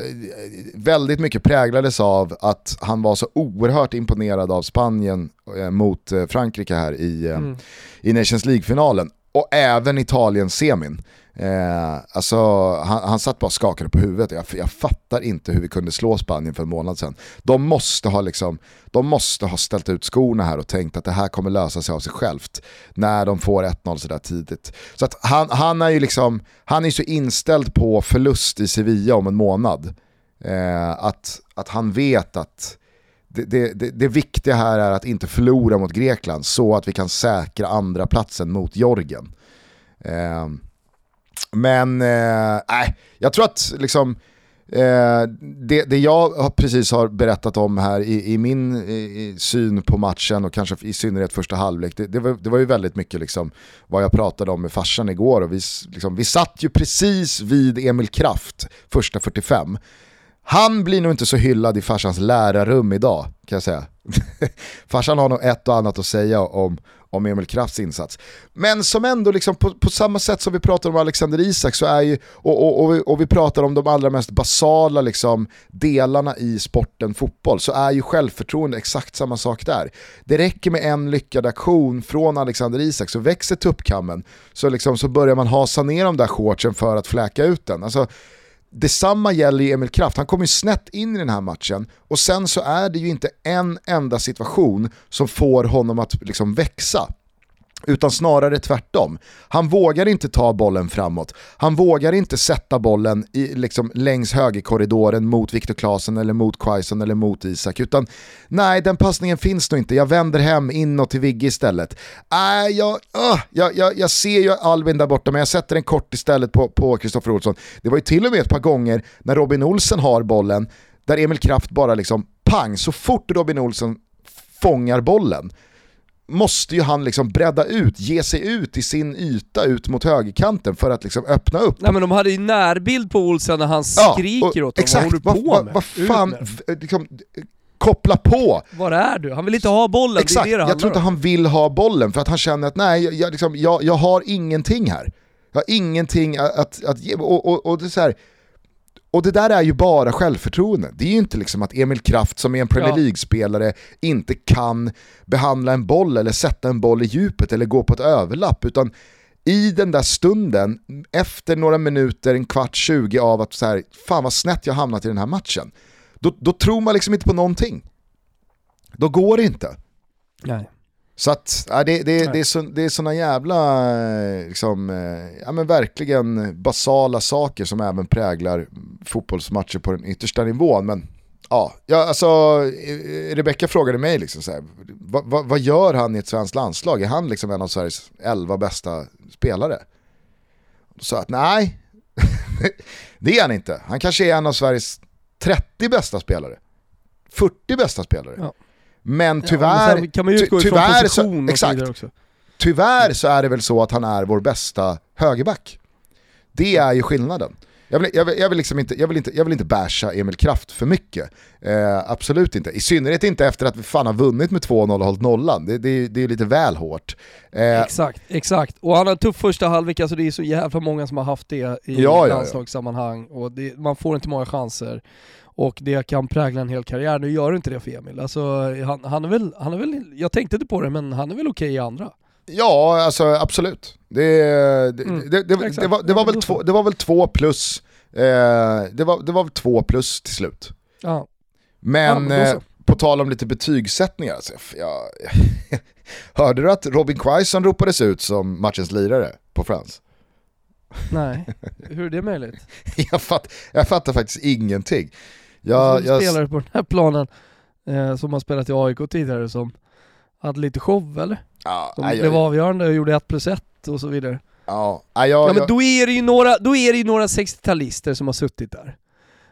väldigt mycket präglades av att han var så oerhört imponerad av Spanien eh, mot eh, Frankrike här i, mm. i Nations League-finalen. Och även Italien-semin. Eh, alltså, han, han satt bara och skakade på huvudet. Jag, jag fattar inte hur vi kunde slå Spanien för en månad sedan. De måste, ha liksom, de måste ha ställt ut skorna här och tänkt att det här kommer lösa sig av sig självt när de får 1-0 sådär tidigt. Så att han, han, är ju liksom, han är så inställd på förlust i Sevilla om en månad. Eh, att, att han vet att det, det, det, det, viktiga här är att inte förlora mot Grekland så att vi kan säkra andra platsen mot Jorgen. Eh, men eh, jag tror att liksom, eh, det, det jag precis har berättat om här i, i min i, syn på matchen och kanske i synnerhet första halvlek, det, det, var, det var ju väldigt mycket liksom vad jag pratade om med farsan igår. Och vi, liksom, vi satt ju precis vid Emil Kraft första 45. Han blir nog inte så hyllad i farsans lärarrum idag, kan jag säga. farsan har nog ett och annat att säga om, om Emil Krafts insats. Men som ändå liksom på, på, samma sätt som vi pratar om Alexander Isak så är ju, och, och, och, vi, och vi pratar om de allra mest basala liksom, delarna i sporten fotboll, så är ju självförtroende exakt samma sak där. Det räcker med en lyckad aktion från Alexander Isak så växer tuppkammen, så, liksom, så börjar man hasa ner de där shortsen för att fläka ut den. Alltså, Detsamma gäller ju Emil Kraft, han kommer ju snett in i den här matchen och sen så är det ju inte en enda situation som får honom att liksom växa. Utan snarare tvärtom. Han vågar inte ta bollen framåt. Han vågar inte sätta bollen i, liksom, längs högerkorridoren mot Viktor Claesson eller mot Quaison eller mot Isak. Utan nej, den passningen finns nog inte. Jag vänder hem inåt till Vigge istället. Äh, jag, uh, jag, jag, jag ser ju Albin där borta men jag sätter den kort istället på Kristoffer Olsson. Det var ju till och med ett par gånger när Robin Olsen har bollen där Emil Kraft bara liksom pang, så fort Robin Olsen fångar bollen måste ju han liksom bredda ut, ge sig ut i sin yta ut mot högerkanten för att liksom öppna upp. Nej men de hade ju närbild på Olsen när han skriker ja, åt dem, exakt, vad håller du på vad, med? Vad fan, liksom, koppla på! Var är du? Han vill inte ha bollen, Exakt, det är det jag tror inte han vill ha bollen för att han känner att nej, jag, liksom, jag, jag har ingenting här. Jag har ingenting att, att, att ge, och, och, och det är så här, och det där är ju bara självförtroende. Det är ju inte liksom att Emil Kraft som är en Premier League-spelare inte kan behandla en boll eller sätta en boll i djupet eller gå på ett överlapp. Utan i den där stunden, efter några minuter, en kvart, tjugo av att så här, fan vad snett jag hamnat i den här matchen. Då, då tror man liksom inte på någonting. Då går det inte. Nej. Så att, ja, det, det, det, är så, det är såna jävla, liksom, ja men verkligen basala saker som även präglar fotbollsmatcher på den yttersta nivån. Men ja, ja alltså Rebecka frågade mig liksom så här, vad, vad, vad, gör han i ett svenskt landslag? Är han liksom en av Sveriges elva bästa spelare? Så att nej, det är han inte. Han kanske är en av Sveriges 30 bästa spelare. 40 bästa spelare. Ja. Men tyvärr, ja, men kan man ju ty tyvärr, så, exakt, också. tyvärr så är det väl så att han är vår bästa högerback. Det är ju skillnaden. Jag vill, jag, vill, jag, vill liksom inte, jag, vill inte, jag vill inte basha Emil Kraft för mycket. Eh, absolut inte. I synnerhet inte efter att vi fan har vunnit med 2-0 och hållit nollan. Det, det, det är lite väl hårt. Eh, exakt, exakt. Och han har en tuff första halvlek, alltså det är så jävla många som har haft det i ja, landslagssammanhang. Och det, man får inte många chanser och det kan prägla en hel karriär. Nu gör det inte det för Emil. Alltså, han, han, är väl, han är väl, jag tänkte inte på det, men han är väl okej okay i andra. Ja, alltså absolut. Det, det, mm, det, det, det var, var, väl två, det var väl två plus, eh, det, var, det var väl två plus till slut. Ja. Men ja, eh, på tal om lite betygssättningar, alltså, jag, hörde du att Robin Quaison ropades ut som matchens lirare på Friends? Nej, hur är det möjligt? jag, fatt, jag fattar faktiskt ingenting. Jag, jag spelare på den här planen eh, som har spelat i AIK tidigare som hade lite show eller? Ja, som aj, blev aj. avgörande och gjorde 1 plus 1 och så vidare. Ja, aj, ja men då är det ju några, då är det ju några 60-talister som har suttit där.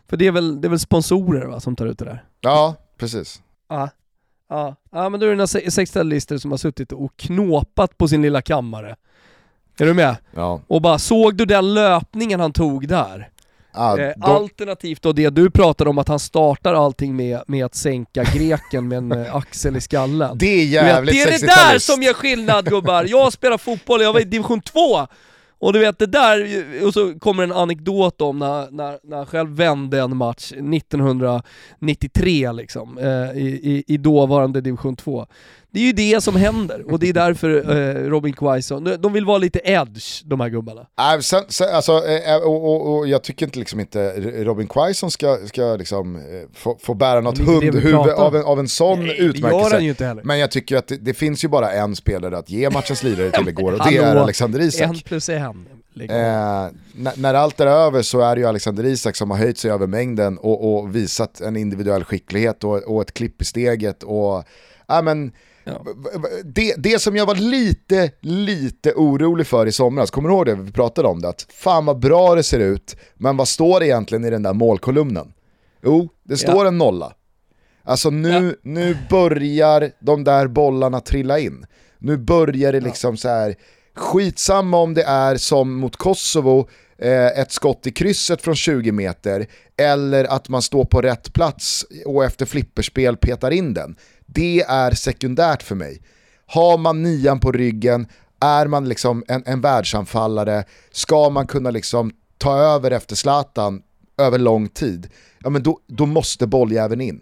För det är väl, det är väl sponsorer va, som tar ut det där? Ja, precis. Ja, ja. ja men då är det några 60-talister som har suttit och knåpat på sin lilla kammare. Är du med? Ja. Och bara, såg du den löpningen han tog där? Ah, eh, Alternativt då det du pratade om att han startar allting med, med att sänka greken med en eh, axel i skallen. Det är jävligt vet, Det är det där som gör skillnad gubbar! Jag spelar fotboll, jag var i division 2 och du vet det där, och så kommer en anekdot om när, när, när han själv vände en match 1993 liksom, eh, i, i, i dåvarande division 2. Det är ju det som händer, och det är därför eh, Robin Quaison, de vill vara lite edge, de här gubbarna. Äh, sen, sen, alltså, eh, och, och, och, jag tycker inte, liksom inte Robin Quaison ska, ska liksom, eh, få, få bära något hundhuvud av en, av en sån Nej, utmärkelse. Men jag tycker att det, det, finns ju bara en spelare att ge matchens lirare till igår, och det är Alexander Isak. En plus en. Liksom. Eh, när allt är över så är det ju Alexander Isak som har höjt sig över mängden och, och visat en individuell skicklighet och, och ett klipp i steget. Och, äh, men, Ja. Det, det som jag var lite, lite orolig för i somras, kommer du ihåg det vi pratade om det? Att fan vad bra det ser ut, men vad står det egentligen i den där målkolumnen? Jo, det står ja. en nolla. Alltså nu, ja. nu börjar de där bollarna trilla in. Nu börjar det liksom så här skitsamma om det är som mot Kosovo, eh, ett skott i krysset från 20 meter, eller att man står på rätt plats och efter flipperspel petar in den. Det är sekundärt för mig. Har man nian på ryggen, är man liksom en, en världsanfallare, ska man kunna liksom ta över efter Zlatan över lång tid, ja men då, då måste bolljäveln in.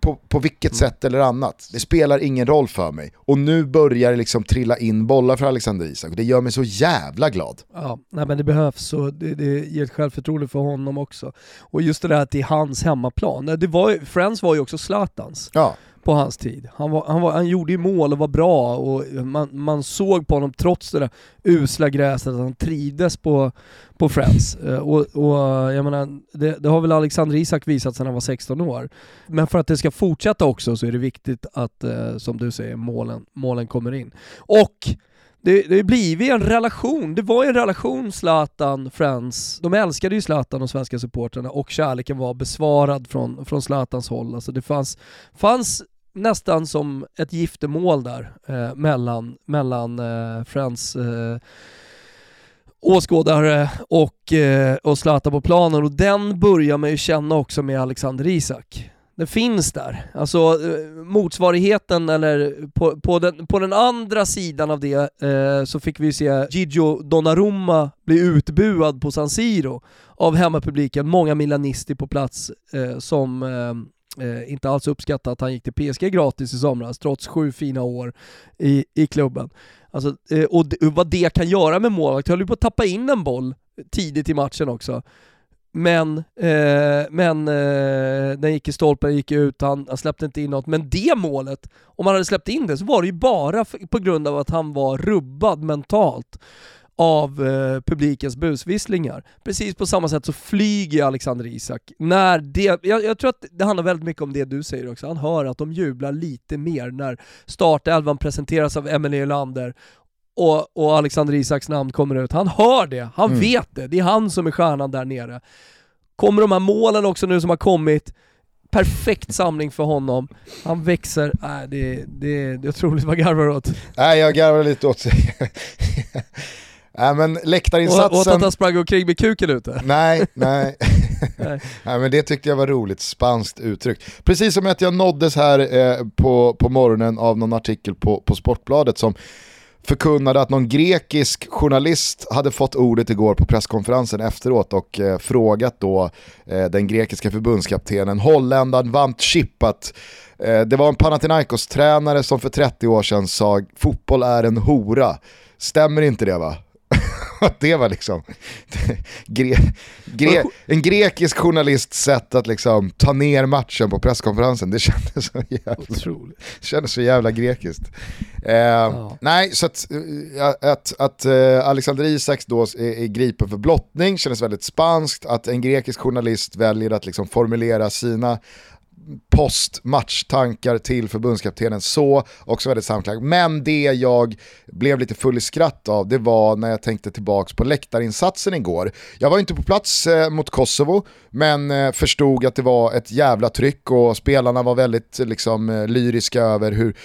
På, på vilket mm. sätt eller annat. Det spelar ingen roll för mig. Och nu börjar det liksom trilla in bollar för Alexander Isak och det gör mig så jävla glad. Ja, nej men det behövs och det, det ger ett självförtroende för honom också. Och just det där att det är hans hemmaplan. Det var, Friends var ju också Zlatans. Ja på hans tid. Han, var, han, var, han gjorde ju mål och var bra och man, man såg på honom trots det där usla gräset att han trivdes på, på Friends. Eh, och, och jag menar, det, det, har väl Alexander Isak visat sedan han var 16 år. Men för att det ska fortsätta också så är det viktigt att, eh, som du säger, målen, målen kommer in. Och det, det blivit en relation, det var ju en relation Zlatan, Friends, de älskade ju Zlatan och svenska supporterna och kärleken var besvarad från, från Zlatans håll. Alltså det fanns, fanns nästan som ett giftermål där eh, mellan, mellan eh, Friends eh, åskådare och, eh, och Zlatan på planen och den börjar man ju känna också med Alexander Isak. Den finns där. Alltså eh, motsvarigheten, eller på, på, den, på den andra sidan av det eh, så fick vi se Gigio Donnarumma bli utbuad på San Siro av hemmapubliken, många milanister på plats eh, som eh, eh, inte alls uppskattat att han gick till PSG gratis i somras, trots sju fina år i, i klubben. Alltså, eh, och vad det kan göra med målvakt, höll ju på att tappa in en boll tidigt i matchen också. men, eh, men eh, den gick i stolpen, gick ut, han, han släppte inte in något. Men det målet, om han hade släppt in det så var det ju bara på grund av att han var rubbad mentalt av eh, publikens busvisslingar. Precis på samma sätt så flyger Alexander Isak. När det, jag, jag, tror att det handlar väldigt mycket om det du säger också, han hör att de jublar lite mer när startelvan presenteras av Emelie Ölander och, och, Alexander Isaks namn kommer ut. Han hör det, han mm. vet det, det är han som är stjärnan där nere. Kommer de här målen också nu som har kommit, perfekt samling för honom. Han växer, äh, det, det, det är otroligt vad garvar åt. Nej jag garvar lite åt Nej men läktarinsatsen... Och, och att han sprang omkring med kuken ute? Nej, nej. nej. nej men det tyckte jag var roligt, spanskt uttryck. Precis som att jag nåddes här eh, på, på morgonen av någon artikel på, på Sportbladet som förkunnade att någon grekisk journalist hade fått ordet igår på presskonferensen efteråt och eh, frågat då eh, den grekiska förbundskaptenen, holländaren Vant Chippat, eh, det var en Panathinaikos-tränare som för 30 år sedan sa fotboll är en hora. Stämmer inte det va? det var liksom gre, gre, en grekisk journalists sätt att liksom ta ner matchen på presskonferensen. Det kändes så jävla, kändes så jävla grekiskt. Eh, ja. Nej, så att, eh, att, att uh, Alexander Isaks då är, är gripen för blottning kändes väldigt spanskt. Att en grekisk journalist väljer att liksom formulera sina post-matchtankar till förbundskaptenen så, också väldigt samklang. Men det jag blev lite full i skratt av, det var när jag tänkte tillbaka på läktarinsatsen igår. Jag var inte på plats eh, mot Kosovo, men eh, förstod att det var ett jävla tryck och spelarna var väldigt liksom, eh, lyriska över hur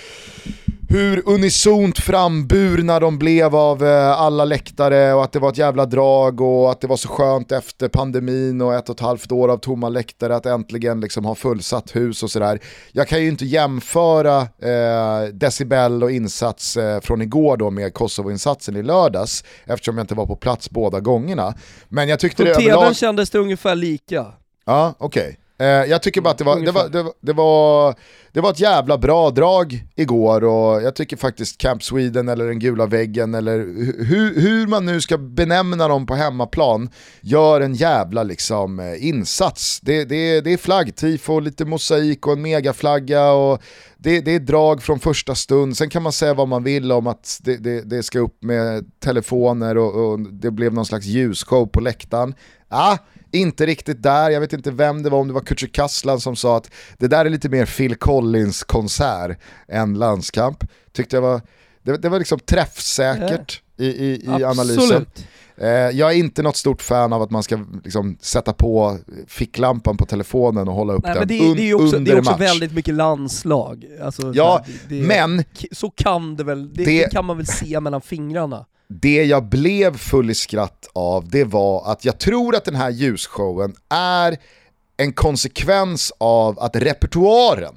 hur unisont framburna de blev av eh, alla läktare och att det var ett jävla drag och att det var så skönt efter pandemin och ett och ett halvt år av tomma läktare att äntligen liksom ha fullsatt hus och sådär. Jag kan ju inte jämföra eh, decibel och insats eh, från igår då med Kosovo-insatsen i lördags eftersom jag inte var på plats båda gångerna. Men jag tyckte på det överlag... kändes det ungefär lika. Ja, okej. Okay. Eh, jag tycker bara att det var, det, var, det, var, det, var, det var ett jävla bra drag igår och jag tycker faktiskt Camp Sweden eller den gula väggen eller hur, hur man nu ska benämna dem på hemmaplan gör en jävla liksom, eh, insats. Det, det, det är flaggtifo, lite mosaik och en megaflagga och det, det är drag från första stund. Sen kan man säga vad man vill om att det, det, det ska upp med telefoner och, och det blev någon slags ljusshow på läktaren. Ah, inte riktigt där, jag vet inte vem det var, om det var Kücükaslan som sa att det där är lite mer Phil Collins konsert än landskamp. Tyckte jag var, det, det var liksom träffsäkert i, i, i analysen. Eh, jag är inte något stort fan av att man ska liksom sätta på ficklampan på telefonen och hålla upp Nej, den det, un, det är också, under Det är också match. väldigt mycket landslag. Alltså, ja, det, men... Så kan det väl, det, kan man väl se mellan fingrarna det jag blev full i skratt av det var att jag tror att den här ljusshowen är en konsekvens av att repertoaren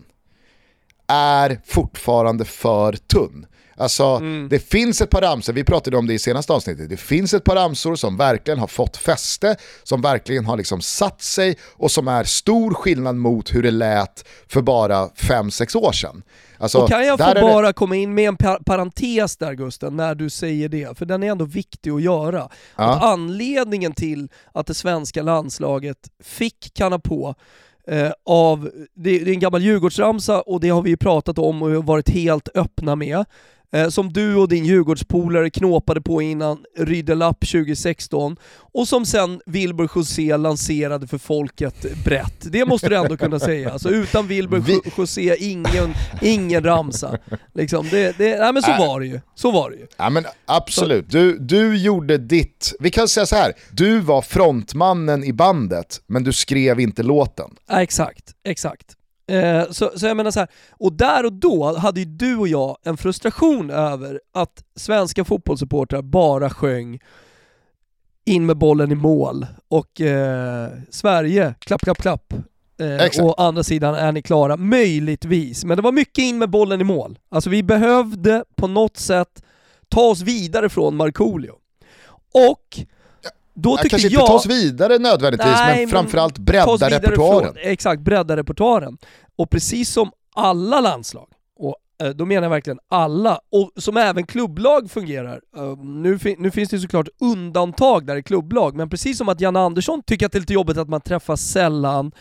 är fortfarande för tunn. Alltså mm. det finns ett par ramsor, vi pratade om det i senaste avsnittet, det finns ett par ramsor som verkligen har fått fäste, som verkligen har liksom satt sig och som är stor skillnad mot hur det lät för bara 5-6 år sedan. Alltså, och kan jag få bara det... komma in med en par parentes där Gusten, när du säger det, för den är ändå viktig att göra. Ja. Att anledningen till att det svenska landslaget fick kanna på eh, av, det, det är en gammal Djurgårdsramsa och det har vi ju pratat om och varit helt öppna med eh, som du och din Djurgårdspolare knåpade på innan Rydelapp 2016 och som sen Wilbur José lanserade för folket brett. Det måste du ändå kunna säga. Alltså utan Wilbur Vi... José, ingen, ingen ramsa. Liksom, det, det, nej men så äh. var det ju. Så var det ju. Ja men absolut, du, du gjorde ditt, vi kan säga så här. du var frontmannen i bandet men du skrev inte låten. Ja, exakt, exakt. Eh, så, så jag menar så här, och där och då hade ju du och jag en frustration över att svenska fotbollssupportrar bara sjöng in med bollen i mål och eh, Sverige, klapp, klapp, klapp. Eh, och andra sidan är ni klara, möjligtvis. Men det var mycket in med bollen i mål. Alltså vi behövde på något sätt ta oss vidare från Markoolio. Och då ja, kanske jag, inte ta oss vidare nödvändigtvis, nej, men framförallt bredda repertoaren. Exakt, bredda repertoaren. Och precis som alla landslag, och eh, då menar jag verkligen alla, och som även klubblag fungerar. Eh, nu, nu finns det såklart undantag där i klubblag, men precis som att Janne Andersson tycker att det är lite jobbigt att man träffas sällan,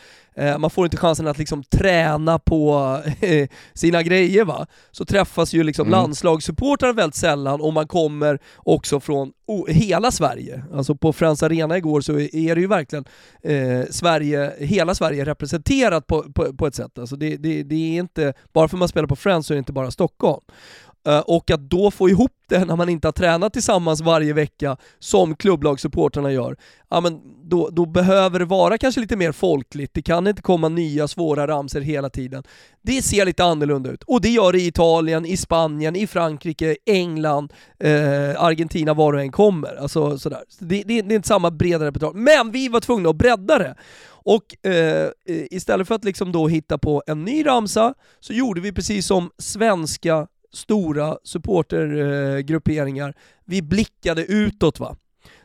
man får inte chansen att liksom träna på sina grejer va. Så träffas ju liksom mm. landslagssupportrar väldigt sällan och man kommer också från hela Sverige. Alltså på Friends Arena igår så är det ju verkligen eh, Sverige, hela Sverige representerat på, på, på ett sätt. Alltså det, det, det, är inte, bara för att man spelar på Friends så är det inte bara Stockholm. Eh, och att då få ihop det när man inte har tränat tillsammans varje vecka som klubblagssupportrarna gör, ja men då, då behöver det vara kanske lite mer folkligt. Det kan inte komma nya svåra ramser hela tiden. Det ser lite annorlunda ut. Och det gör det i Italien, i Spanien, i Frankrike, England, eh, Argentina, var du än kommer. Alltså, sådär. Det, det, det är inte samma breda repertoar. Men vi var tvungna att bredda det. Och eh, istället för att liksom då hitta på en ny ramsa så gjorde vi precis som svenska stora supportergrupperingar, vi blickade utåt va.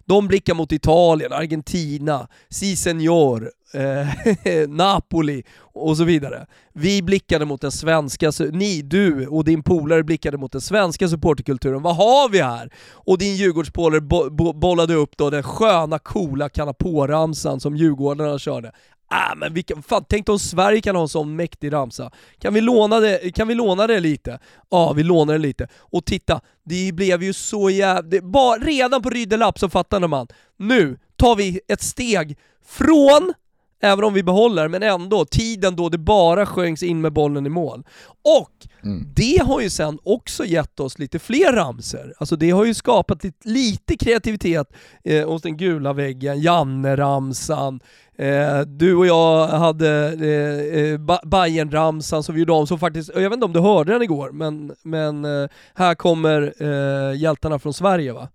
De blickar mot Italien, Argentina, Si Senor, eh, Napoli och så vidare. Vi blickade mot den svenska, ni, du och din polare blickade mot den svenska supporterkulturen. Vad har vi här? Och din Djurgårdspolare bo bo bollade upp då den sköna, coola kanapåramsan som Djurgårdarna körde. Ah, men vilka, fan, tänk om Sverige kan ha en sån mäktig ramsa. Kan vi låna det, kan vi låna det lite? Ja, vi lånar det lite. Och titta, det blev ju så jävla... Redan på Rydelapp så fattade man, nu tar vi ett steg från Även om vi behåller, men ändå, tiden då det bara sjöngs in med bollen i mål. Och mm. det har ju sen också gett oss lite fler ramser. Alltså det har ju skapat lite, lite kreativitet eh, hos den gula väggen, Janne-ramsan, eh, du och jag hade eh, eh Bajen-ramsan som vi gjorde om, som faktiskt, jag vet inte om du hörde den igår, men, men eh, här kommer eh, hjältarna från Sverige va?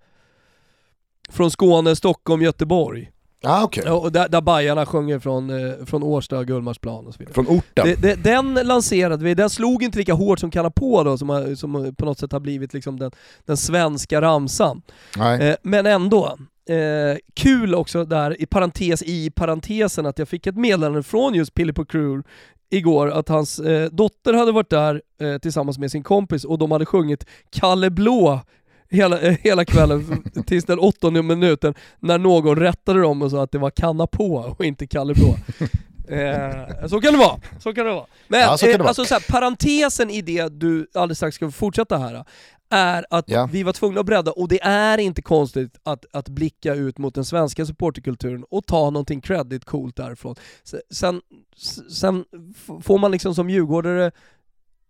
Från Skåne, Stockholm, Göteborg. Ah, okay. och där, där Bajarna sjunger från, eh, från Årsta, Gullmarsplan och så vidare. Från orten? Det, det, den lanserade vi, den slog inte lika hårt som Kalla på då, som, har, som på något sätt har blivit liksom den, den svenska ramsan. Eh, men ändå, eh, kul också där, i parentes i parentesen, att jag fick ett meddelande från just Pilippo Crew igår att hans eh, dotter hade varit där eh, tillsammans med sin kompis och de hade sjungit Kalle Blå hela, hela kvällen tills den åttonde minuten när någon rättade dem och sa att det var Kanna på och inte Kalle Blå. Eh, så kan det vara, så kan det vara. Men ja, så eh, alltså så här, parentesen i det du alldeles strax ska fortsätta här, är att ja. vi var tvungna att bredda, och det är inte konstigt att, att blicka ut mot den svenska supporterkulturen och ta någonting credit coolt därifrån. Sen, sen får man liksom som djurgårdare,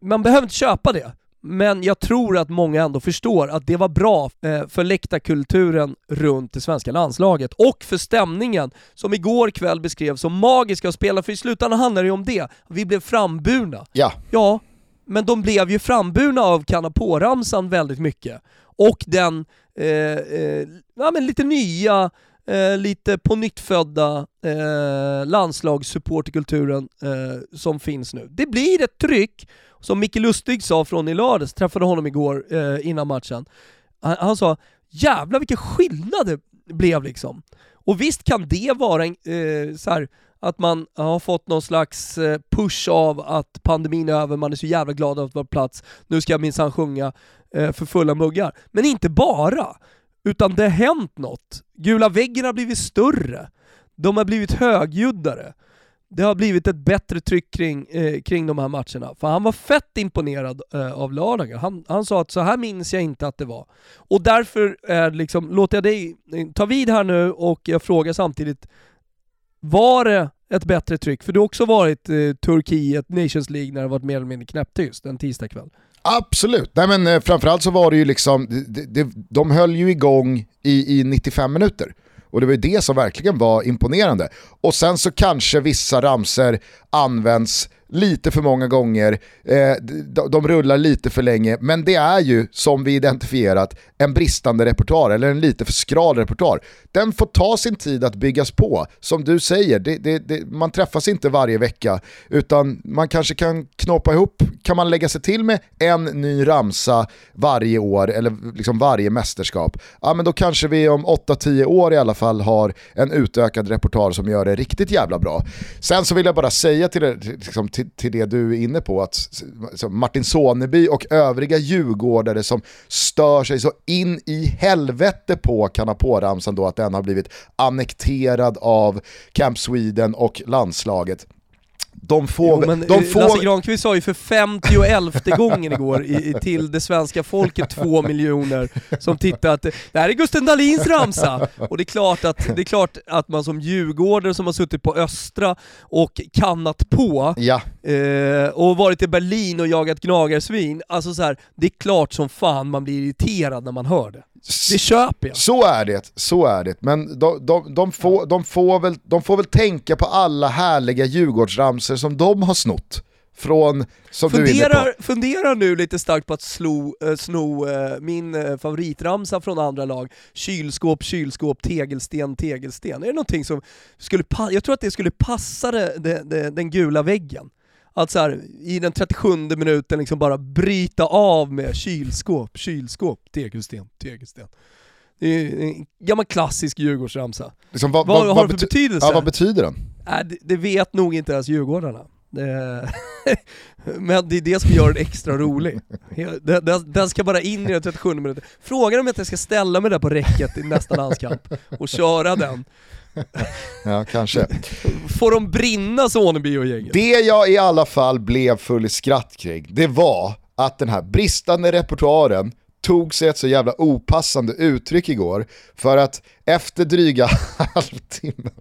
man behöver inte köpa det, men jag tror att många ändå förstår att det var bra eh, för läktarkulturen runt det svenska landslaget och för stämningen som igår kväll beskrevs som magiska att spela, för i slutändan handlar det ju om det. Vi blev framburna. Ja. Ja, men de blev ju framburna av Kanapå-ramsan väldigt mycket. Och den eh, eh, ja, men lite nya, eh, lite på nytt födda eh, landslagssupporterkulturen eh, som finns nu. Det blir ett tryck som Micke Lustig sa från i lördags, träffade honom igår eh, innan matchen. Han, han, sa jävlar vilken skillnad det blev liksom. Och visst kan det vara en, eh, så här, att man har fått någon slags eh, push av att pandemin är över, man är så jävla glad att vara på plats, nu ska jag minsann sjunga eh, för fulla muggar. Men inte bara, utan det har hänt något. Gula väggen har blivit större, de har blivit högljuddare det har blivit ett bättre tryck kring, eh, kring de här matcherna. För han var fett imponerad eh, av lördagen. Han, han sa att så här minns jag inte att det var. Och därför eh, liksom, låter jag dig eh, ta vid här nu och jag frågar samtidigt, var det ett bättre tryck? För du har också varit eh, Turkiet, Nations League, när det varit mer eller mindre knäpptyst en tisdagkväll. Absolut, Nej, men eh, framförallt så var det ju liksom, de, de, de höll ju igång i, i 95 minuter. Och det var ju det som verkligen var imponerande. Och sen så kanske vissa ramser används lite för många gånger, eh, de, rullar lite för länge, men det är ju som vi identifierat en bristande repertoar eller en lite för skral repertoar. Den får ta sin tid att byggas på. Som du säger, det, det, det, man träffas inte varje vecka utan man kanske kan knåpa ihop, kan man lägga sig till med en ny ramsa varje år eller liksom varje mästerskap, ja men då kanske vi om 8-10 år i alla fall har en utökad repertoar som gör det riktigt jävla bra. Sen så vill jag bara säga till, liksom, till till, till det du är inne på, att så Martin Soneby och övriga djurgårdare som stör sig så in i helvete på Kanapå-ramsan då att den har blivit annekterad av Camp Sweden och landslaget de får... Jo, men de får... Lasse Granqvist sa ju för 51 gången igår i, till det svenska folket, två miljoner, som tittade att det här är Gusten Dahlins ramsa. Och det är klart att, det är klart att man som djurgårdare som har suttit på Östra och kannat på, ja. eh, och varit i Berlin och jagat gnagarsvin, alltså så här, det är klart som fan man blir irriterad när man hör det. Det köper jag. Så är det, så är det. Men de, de, de, får, de, får väl, de får väl tänka på alla härliga Djurgårdsramser som de har snott. Från, som funderar, du funderar nu lite starkt på att slo, äh, sno äh, min äh, favoritramsa från andra lag, kylskåp, kylskåp, tegelsten, tegelsten. Är det någonting som skulle jag tror att det skulle passa det, det, det, den gula väggen att så här, i den 37 minuten liksom bara bryta av med kylskåp, kylskåp, tegelsten, tegelsten. Det är en gammal klassisk Djurgårdsramsa. Liksom, vad, vad, vad, har det för betydelse? Ja, vad betyder den? Äh, det, det, vet nog inte ens Djurgårdarna. Men det är det som gör den extra rolig. Den, den, den ska bara in i den 37 minuten. Frågar om jag inte ska ställa mig där på räcket i nästa landskamp och köra den. ja, kanske. Får de brinna Soneby och gänget? Det jag i alla fall blev full i skratt kring, det var att den här bristande repertoaren tog sig ett så jävla opassande uttryck igår för att efter dryga halvtimmen,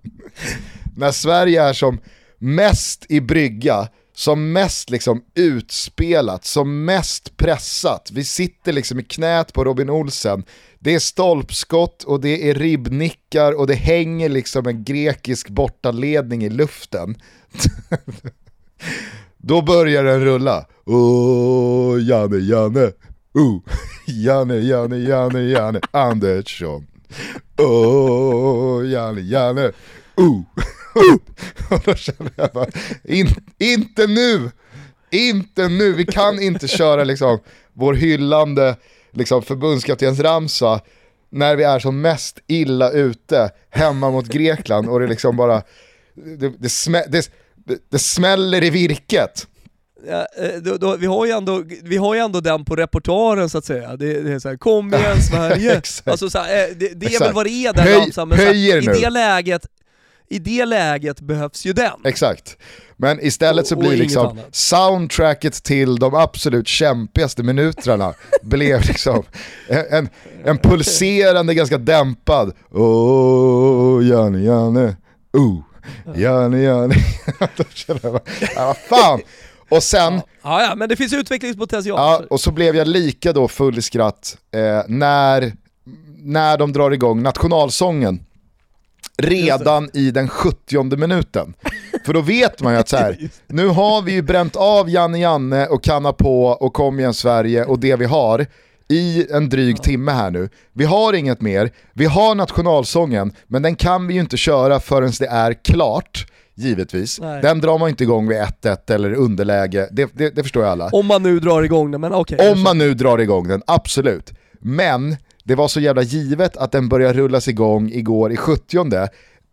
när Sverige är som mest i brygga, som mest liksom utspelat, som mest pressat, vi sitter liksom i knät på Robin Olsen, det är stolpskott och det är ribbnickar och det hänger liksom en grekisk bortaledning i luften. Då börjar den rulla. Åh, Janne, Janne. Oh, Janne, Janne, Janne, Janne Andersson. Åh, Janne, Janne. Oh, oh. Och då känner jag bara, In, inte nu! Inte nu, vi kan inte köra liksom vår hyllande liksom, förbundskaptensramsa när vi är som mest illa ute hemma mot Grekland och det liksom bara, det, det, smä, det, det smäller i virket. Ja, eh, då, då, vi, har ju ändå, vi har ju ändå den på repertoaren så att säga. Det, det är såhär, kom igen Sverige! alltså, så här, eh, det, det är väl vad det är där ramsan, men här, i det läget i det läget behövs ju den. Exakt. Men istället så blir liksom soundtracket till de absolut kämpigaste minuterna blev liksom en, en pulserande, ganska dämpad Åh, Janne, Janne, oh, Janne, Janne. Vad fan. Och sen... Ja, ja, men det finns utvecklingspotential. Ja, och så blev jag lika då full i skratt eh, när, när de drar igång nationalsången redan i den 70 minuten. För då vet man ju att så här, nu har vi ju bränt av Janne Janne och Kanna på och Kom igen Sverige och det vi har i en dryg ja. timme här nu. Vi har inget mer, vi har nationalsången, men den kan vi ju inte köra förrän det är klart givetvis. Nej. Den drar man inte igång vid 1-1 eller underläge, det, det, det, förstår ju alla. Om man nu drar igång den, men okej. Okay, Om man nu drar igång den, absolut. Men det var så jävla givet att den började rullas igång igår i 70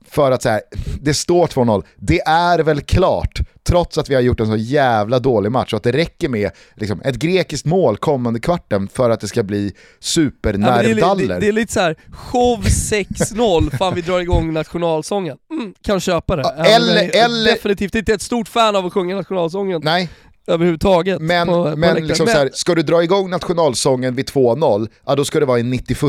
för att säga, det står 2-0, det är väl klart, trots att vi har gjort en så jävla dålig match och att det räcker med liksom, ett grekiskt mål kommande kvarten för att det ska bli supernervdaller. Ja, det, det, det, är lite så här, show 6-0, fan vi drar igång nationalsången. Mm, kan köpa det. Ja, eller, eller, definitivt inte ett stort fan av att sjunga nationalsången. Nej, överhuvudtaget. Men, på, men, på liksom. Så här, ska du dra igång nationalsången vid 2-0, ja då ska det vara i 91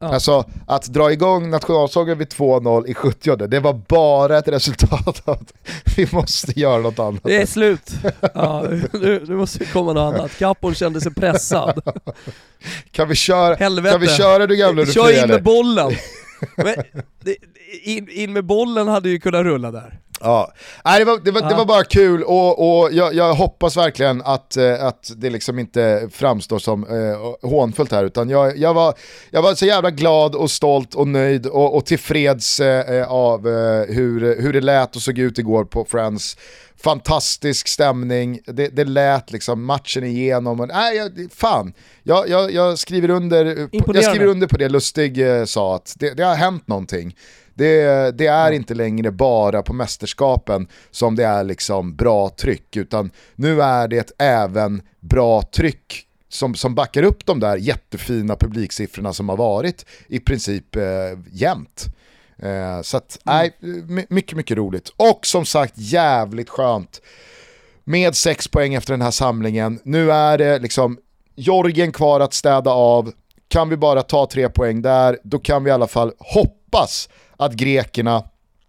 Ja. Alltså att dra igång nationalsången vid 2-0 i 70 det var bara ett resultat av att vi måste göra något annat. Det är slut. Ja, nu, nu måste vi komma något annat. Kapon kände sig pressad. Kan vi köra, Helvete. kan vi köra du gamla Kör in med bollen. Men, in, in med bollen hade ju kunnat rulla där. Ja, Nej, det, var, det, var, ja. det var bara kul och, och jag, jag hoppas verkligen att, eh, att det liksom inte framstår som eh, hånfullt här utan jag, jag, var, jag var så jävla glad och stolt och nöjd och, och tillfreds eh, av eh, hur, hur det lät och såg ut igår på Friends. Fantastisk stämning, det, det lät liksom matchen igenom. Och, nej, jag, fan, jag, jag, jag, skriver under, jag skriver under på det Lustig eh, sa, att det, det har hänt någonting Det, det är inte längre bara på mästerskapen som det är liksom bra tryck, utan nu är det även bra tryck som, som backar upp de där jättefina publiksiffrorna som har varit i princip eh, jämt. Eh, så att, mm. nej, mycket, mycket roligt. Och som sagt jävligt skönt med sex poäng efter den här samlingen. Nu är det liksom Jorgen kvar att städa av. Kan vi bara ta tre poäng där, då kan vi i alla fall hoppas att grekerna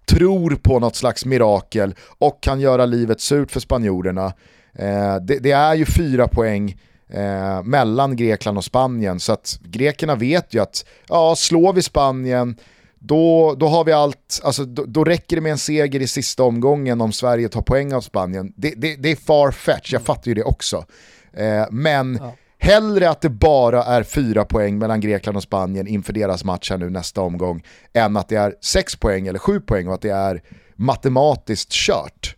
tror på något slags mirakel och kan göra livet surt för spanjorerna. Eh, det, det, är ju fyra poäng eh, mellan Grekland och Spanien så att grekerna vet ju att ja, slår vi Spanien då, då har vi allt, alltså, då, då, räcker det med en seger i sista omgången om Sverige tar poäng av Spanien. Det, det, det är far fetch, jag fattar ju det också. Eh, men ja hellre att det bara är fyra poäng mellan Grekland och Spanien inför deras match här nu nästa omgång, än att det är sex poäng eller sju poäng och att det är matematiskt kört.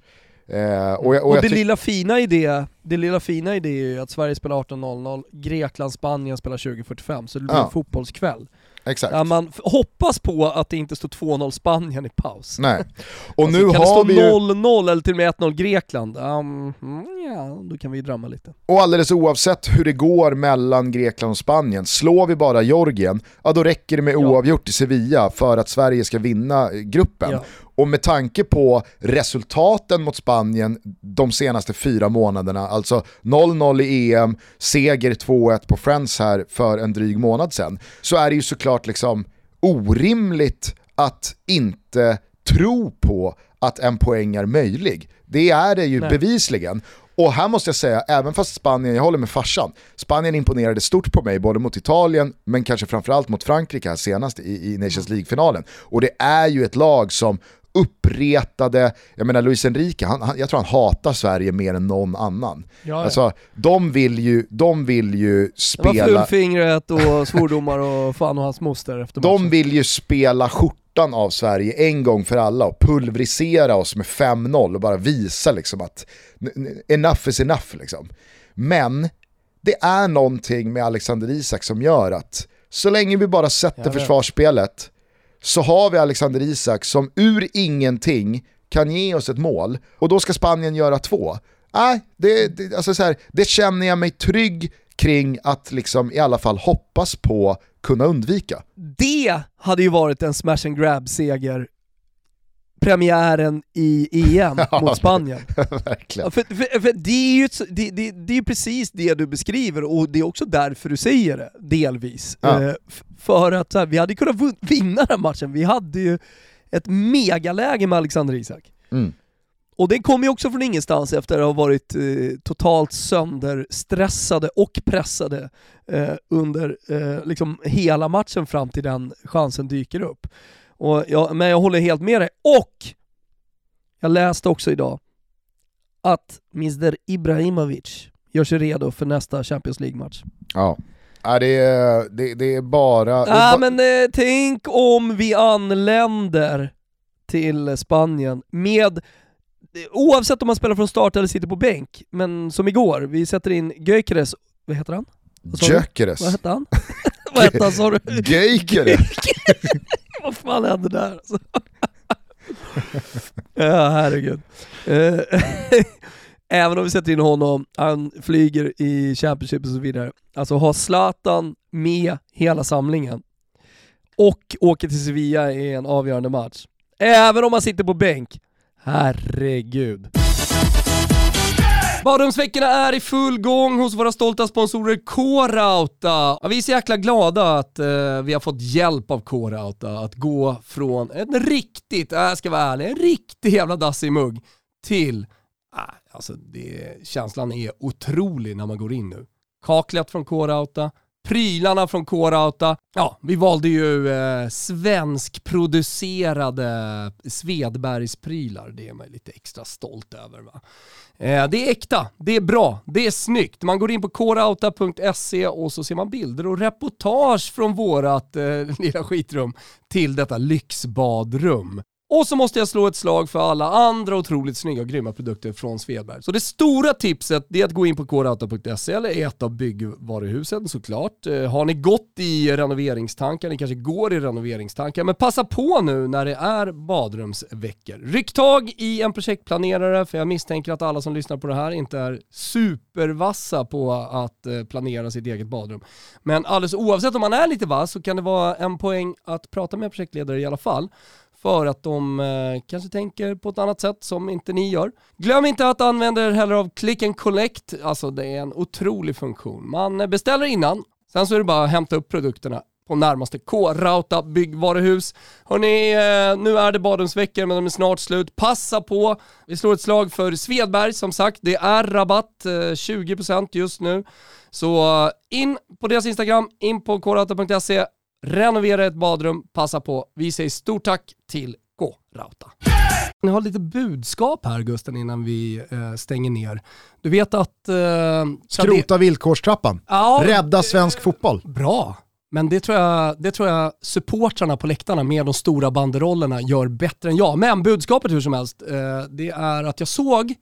Eh, och, jag, och, och det, lilla fina i det, det lilla fina i det är ju att Sverige spelar 18.00, Grekland, Spanien spelar 20.45, så det blir ja. en fotbollskväll. Exakt. Där man hoppas på att det inte står 2-0 Spanien i paus. Nej. Och alltså, nu kan har det stå 0-0 ju... eller till och med 1-0 Grekland, um, ja, då kan vi drömma lite. Och alldeles oavsett hur det går mellan Grekland och Spanien, slår vi bara Georgien, ja då räcker det med ja. oavgjort i Sevilla för att Sverige ska vinna gruppen. Ja. Och med tanke på resultaten mot Spanien de senaste fyra månaderna, alltså 0-0 i EM, seger 2-1 på Friends här för en dryg månad sedan, så är det ju såklart liksom orimligt att inte tro på att en poäng är möjlig. Det är det ju Nej. bevisligen. Och här måste jag säga, även fast Spanien, jag håller med farsan, Spanien imponerade stort på mig både mot Italien men kanske framförallt mot Frankrike här senast i, i Nations League-finalen. Och det är ju ett lag som uppretade, jag menar Luis Enrique, han, han, jag tror han hatar Sverige mer än någon annan. Ja, ja. Alltså, de vill ju, de vill ju spela... Det var flummfingret och svordomar och fan och hans moster efter matchen. De vill ju spela skjortan av Sverige en gång för alla och pulverisera oss med 5-0 och bara visa liksom att enough is enough liksom. Men det är någonting med Alexander Isak som gör att så länge vi bara sätter försvarsspelet så har vi Alexander Isak som ur ingenting kan ge oss ett mål och då ska Spanien göra två. Nej, det, det, alltså så här, det känner jag mig trygg kring att liksom i alla fall hoppas på kunna undvika. Det hade ju varit en smash and grab-seger premiären i EM ja, mot Spanien. Verkligen. För, för, för det, är ju, det, det, det är precis det du beskriver och det är också därför du säger det, delvis. Ja. Eh, för att här, vi hade kunnat vinna den matchen, vi hade ju ett megaläge med Alexander Isak. Mm. Och det kom ju också från ingenstans efter att ha varit eh, totalt sönderstressade och pressade eh, under eh, liksom hela matchen fram till den chansen dyker upp. Och jag, men jag håller helt med dig. Och jag läste också idag att Mr Ibrahimovic gör sig redo för nästa Champions League-match. Ja. Ja, det, är, det, det är bara... Ja, är ba men eh, tänk om vi anländer till Spanien med, oavsett om man spelar från start eller sitter på bänk, men som igår, vi sätter in Gyökeres, vad heter han? Gyökeres? Vad hette han? vad hette han sa du? Gyökeres? vad fan hände där alltså? ja, herregud. Eh, även om vi sätter in honom, han flyger i Championship och så vidare. Alltså ha Zlatan med hela samlingen och åker till Sevilla i en avgörande match. Även om han sitter på bänk. Herregud. Badrumsveckorna är i full gång hos våra stolta sponsorer K-Rauta. Ja, vi är så jäkla glada att eh, vi har fått hjälp av K-Rauta att gå från en riktigt, äh, jag ska vara ärlig, en riktig jävla dassig mugg till, äh, alltså det, känslan är otrolig när man går in nu. Kaklet från K-Rauta, prylarna från K-Rauta. Ja, vi valde ju eh, svenskproducerade Svedbergsprylar. Det är man lite extra stolt över. Va? Eh, det är äkta, det är bra, det är snyggt. Man går in på korauta.se och så ser man bilder och reportage från vårat eh, lilla skitrum till detta lyxbadrum. Och så måste jag slå ett slag för alla andra otroligt snygga och grymma produkter från Svedberg. Så det stora tipset är att gå in på kodauto.se eller ett av byggvaruhusen såklart. Eh, har ni gått i renoveringstankar, ni kanske går i renoveringstankar, men passa på nu när det är badrumsveckor. Ryck tag i en projektplanerare, för jag misstänker att alla som lyssnar på det här inte är supervassa på att eh, planera sitt eget badrum. Men alldeles oavsett om man är lite vass så kan det vara en poäng att prata med projektledare i alla fall för att de eh, kanske tänker på ett annat sätt som inte ni gör. Glöm inte att använda er heller av Click and Collect, alltså det är en otrolig funktion. Man beställer innan, sen så är det bara att hämta upp produkterna på närmaste K-Rauta byggvaruhus. Hörrni, eh, nu är det badrumsveckor men de är snart slut. Passa på! Vi slår ett slag för Svedberg som sagt. Det är rabatt, eh, 20% just nu. Så eh, in på deras Instagram, in på krauta.se, renovera ett badrum, passa på. Vi säger stort tack till K-Rauta. Ni har lite budskap här Gusten innan vi eh, stänger ner. Du vet att... Eh, Skrota villkorstrappan. Ja, Rädda svensk fotboll. Bra. Men det tror, jag, det tror jag supportrarna på läktarna med de stora banderollerna gör bättre än jag. Men budskapet hur som helst, eh, det är att jag såg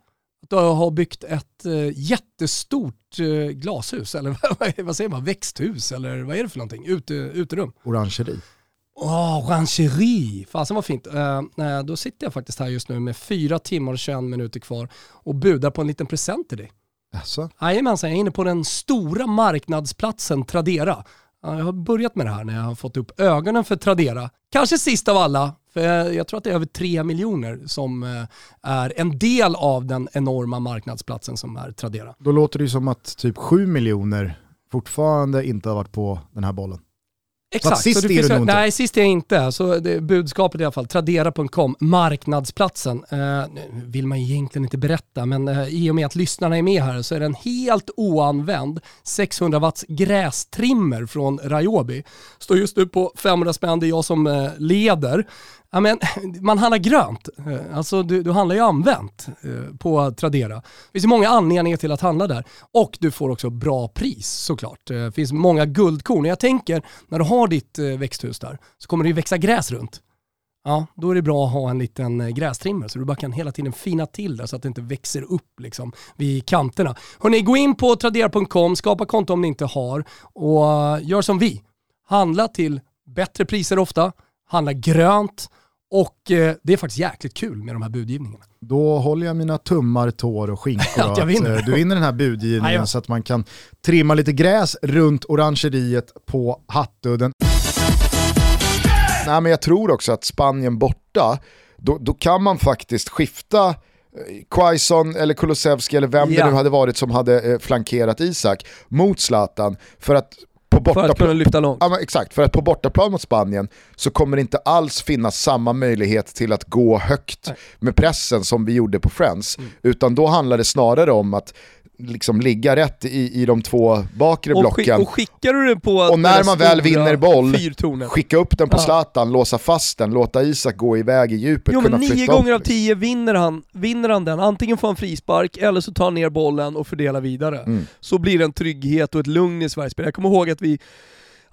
att du har byggt ett eh, jättestort eh, glashus, eller vad säger man, växthus, eller vad är det för någonting? Ute, uterum? Orangeri. Åh, oh, orangeri! Fasen vad fint. Uh, då sitter jag faktiskt här just nu med fyra timmar och 21 minuter kvar och budar på en liten present till dig. Jaså? Jajamensan, jag är inne på den stora marknadsplatsen Tradera. Jag har börjat med det här när jag har fått upp ögonen för Tradera. Kanske sist av alla, för jag, tror att det är över 3 miljoner som eh, är en del av den enorma marknadsplatsen som är Tradera. Då låter det ju som att typ 7 miljoner fortfarande inte har varit på den här bollen. Exakt. sist är du nog inte. Nej, sist är jag inte. Så det, budskapet i alla fall, tradera.com, marknadsplatsen. Eh, vill man egentligen inte berätta, men eh, i och med att lyssnarna är med här så är det en helt oanvänd 600 watts grästrimmer från Ryobi. Står just nu på 500 spänn, det är jag som eh, leder. Ja, men, man handlar grönt. Eh, alltså du, du handlar ju använt eh, på Tradera. Det finns ju många anledningar till att handla där. Och du får också bra pris såklart. Det finns många guldkorn. Jag tänker, när du har ditt växthus där så kommer det ju växa gräs runt. Ja, då är det bra att ha en liten grästrimmer så du bara kan hela tiden fina till det så att det inte växer upp liksom vid kanterna. Hörrni, gå in på tradera.com, skapa konto om ni inte har och gör som vi. Handla till bättre priser ofta, handla grönt och eh, det är faktiskt jäkligt kul med de här budgivningarna. Då håller jag mina tummar, tår och skinkor att, att. Eh, du vinner den här budgivningen så att man kan trimma lite gräs runt orangeriet på Hattudden. Nej, men jag tror också att Spanien borta, då, då kan man faktiskt skifta eh, Quaison eller Kulusevski eller vem ja. det nu hade varit som hade flankerat Isak mot Zlatan för att på bortaplan, för att kunna lyfta långt. Ja, exakt, för att på bortaplan mot Spanien så kommer det inte alls finnas samma möjlighet till att gå högt Nej. med pressen som vi gjorde på Friends. Mm. Utan då handlar det snarare om att liksom ligga rätt i, i de två bakre och blocken. Och skickar du den på Och när man väl vinner boll, fyrtornen. skicka upp den på ja. Zlatan, låsa fast den, låta Isak gå iväg i djupet. Jo men nio gånger av tio vinner han, vinner han den. Antingen får han frispark eller så tar han ner bollen och fördelar vidare. Mm. Så blir det en trygghet och ett lugn i Sveriges spel. Jag kommer ihåg att vi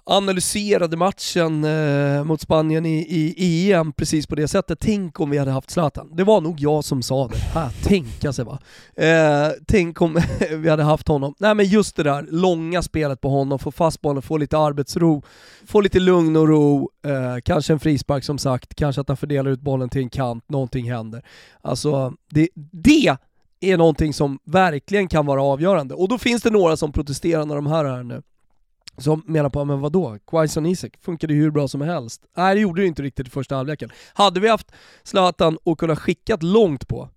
analyserade matchen eh, mot Spanien i, i EM precis på det sättet. Tänk om vi hade haft Zlatan. Det var nog jag som sa det. Ah, här, tänka alltså, sig va. Eh, tänk om vi hade haft honom. Nej men just det där långa spelet på honom, få fast bollen, få lite arbetsro, få lite lugn och ro, eh, kanske en frispark som sagt, kanske att han fördelar ut bollen till en kant, någonting händer. Alltså, det, det är någonting som verkligen kan vara avgörande. Och då finns det några som protesterar när de här är nu som menar på, men vadå? Quaison Isak funkade ju hur bra som helst. Nej det gjorde det inte riktigt i första halvleken. Hade vi haft Zlatan och kunnat skickat långt på,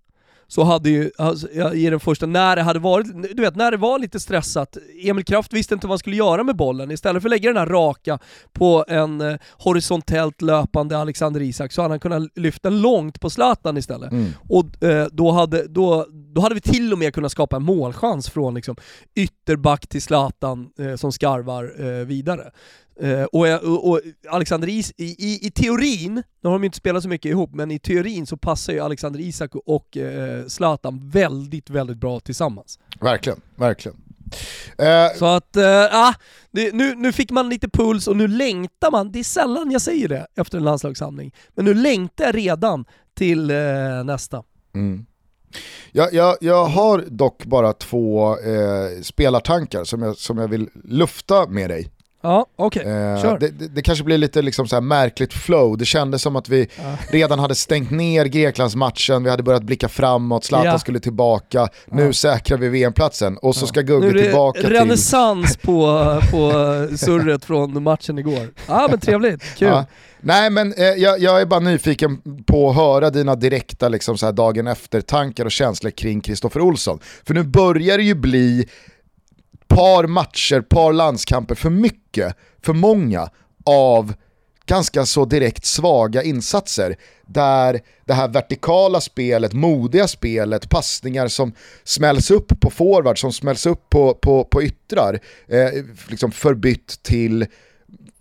så hade ju, alltså, i den första, när det hade varit, du vet när det var lite stressat, Emil Kraft visste inte vad han skulle göra med bollen, istället för att lägga den här raka på en eh, horisontellt löpande Alexander Isak så hade han kunnat lyfta långt på Zlatan istället. Mm. Och eh, då, hade, då, då hade vi till och med kunnat skapa en målchans från liksom, ytterback till Zlatan eh, som skarvar eh, vidare. Uh, och, och, och, Alexander Is i, i, i, teorin, nu har de inte spelat så mycket ihop, men i teorin så passar ju Alexander Isak och uh, Zlatan väldigt, väldigt bra tillsammans. Verkligen, verkligen. Eh. Så att, det, nu, nu fick man lite puls och nu längtar man, det är sällan jag säger det efter en landslagssamling, men nu längtar jag redan till nästa. Mm. Jag, jag, jag har dock bara två eh, spelartankar som jag, som jag vill lufta med dig. Ja, okej. Okay. Eh, det, det, det, kanske blir lite liksom så märkligt flow, det kändes som att vi ja. redan hade stängt ner Greklandsmatchen, vi hade börjat blicka framåt, Zlatan ja. skulle tillbaka, nu ja. säkrar vi VM-platsen och så ska Gugge tillbaka till... renässans på, på surret från matchen igår. Ja men trevligt, kul. Nej men eh, jag, jag, är bara nyfiken på att höra dina direkta liksom, så dagen efter-tankar och känslor kring Kristoffer Olsson. För nu börjar det ju bli par matcher, par landskamper för mycket, för många av ganska så direkt svaga insatser där det här vertikala spelet, modiga spelet, passningar som smälls upp på forward, som smälls upp på, på, på yttrar, eh, liksom förbytt till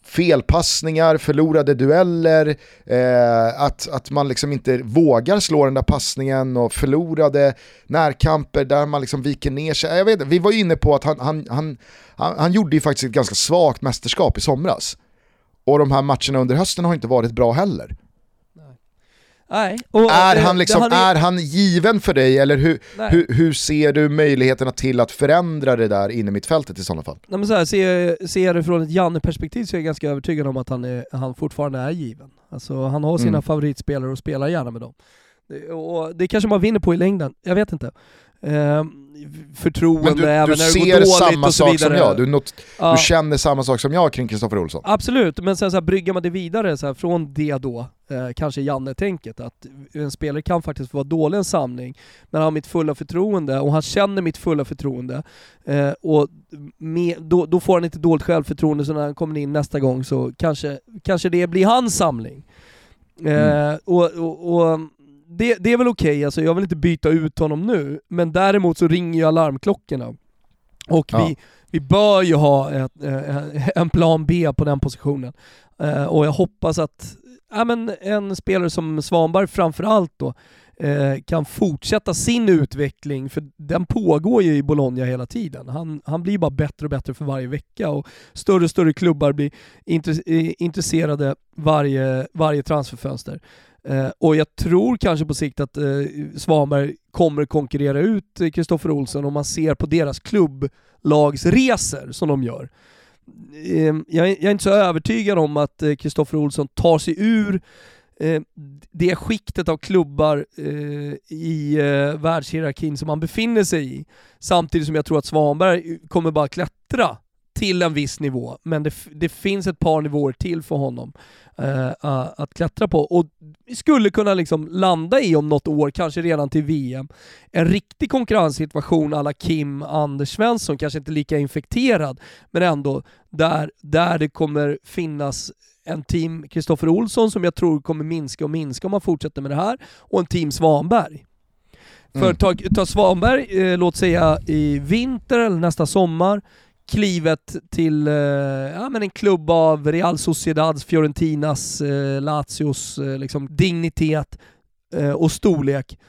felpassningar, förlorade dueller, eh, att, att man liksom inte vågar slå den där passningen och förlorade närkamper där man liksom viker ner sig. Jag vet, vi var ju inne på att han, han, han, han, han gjorde ju faktiskt ett ganska svagt mästerskap i somras. Och de här matcherna under hösten har inte varit bra heller. Nej. Och, är, han liksom, hade... är han given för dig eller hur, hur, hur, ser du möjligheterna till att förändra det där inne mitt fältet i sådana fall? Nej, men så här, ser, ser jag det från ett Janne-perspektiv så är jag ganska övertygad om att han, är, han fortfarande är given. Alltså, han har sina mm. favoritspelare och spelar gärna med dem. Det, och det kanske man vinner på i längden, jag vet inte. Um, förtroende du, även du när det går dåligt samma och så vidare. Som jag. Du, not, ja. du känner samma sak som jag kring Kristoffer Olsson? Absolut, men sen så här, bryggar man det vidare så här, från det då, eh, kanske Janne-tänket, att en spelare kan faktiskt vara dålig en samling, men han har mitt fulla förtroende och han känner mitt fulla förtroende. Eh, och med, då, då, får han inte dåligt självförtroende, så när han kommer in nästa gång så kanske, kanske det blir hans samling. Eh, mm. och, och, och det, det är väl okej, okay. alltså jag vill inte byta ut honom nu, men däremot så ringer ju alarmklockorna. Och ja. vi, vi bör ju ha ett, eh, en plan B på den positionen. Eh, och jag hoppas att ja, men en spelare som Svanberg framförallt då eh, kan fortsätta sin utveckling, för den pågår ju i Bologna hela tiden. Han, han blir bara bättre och bättre för varje vecka och större och större klubbar blir eh, intresserade varje, varje transferfönster. Eh, och jag tror kanske på sikt att eh, Svanberg kommer konkurrera ut Kristoffer Olsson om man ser på deras klubblagsresor som de gör. Ehm, jag, är inte så övertygad om att eh, Kristoffer Olsson tar sig ur eh, det skiktet av klubbar eh, i eh, världshierarkin som han befinner sig i. Samtidigt som jag tror att Svanberg kommer bara klättra till en viss nivå, men det, det finns ett par nivåer till för honom uh, att klättra på. Och skulle kunna liksom landa i om något år, kanske redan till VM, en riktig konkurrenssituation alla Kim Anders Svensson, kanske inte lika infekterad, men ändå där, där det kommer finnas en team Kristoffer Olsson som jag tror kommer minska och minska om man fortsätter med det här, och en team Svanberg. För mm. ta, ta Svanberg, eh, låt säga i vinter eller nästa sommar, klivet till eh, ja, men en klubb av Real Sociedads, Fiorentinas, eh, Lazios eh, liksom dignitet eh, och storlek,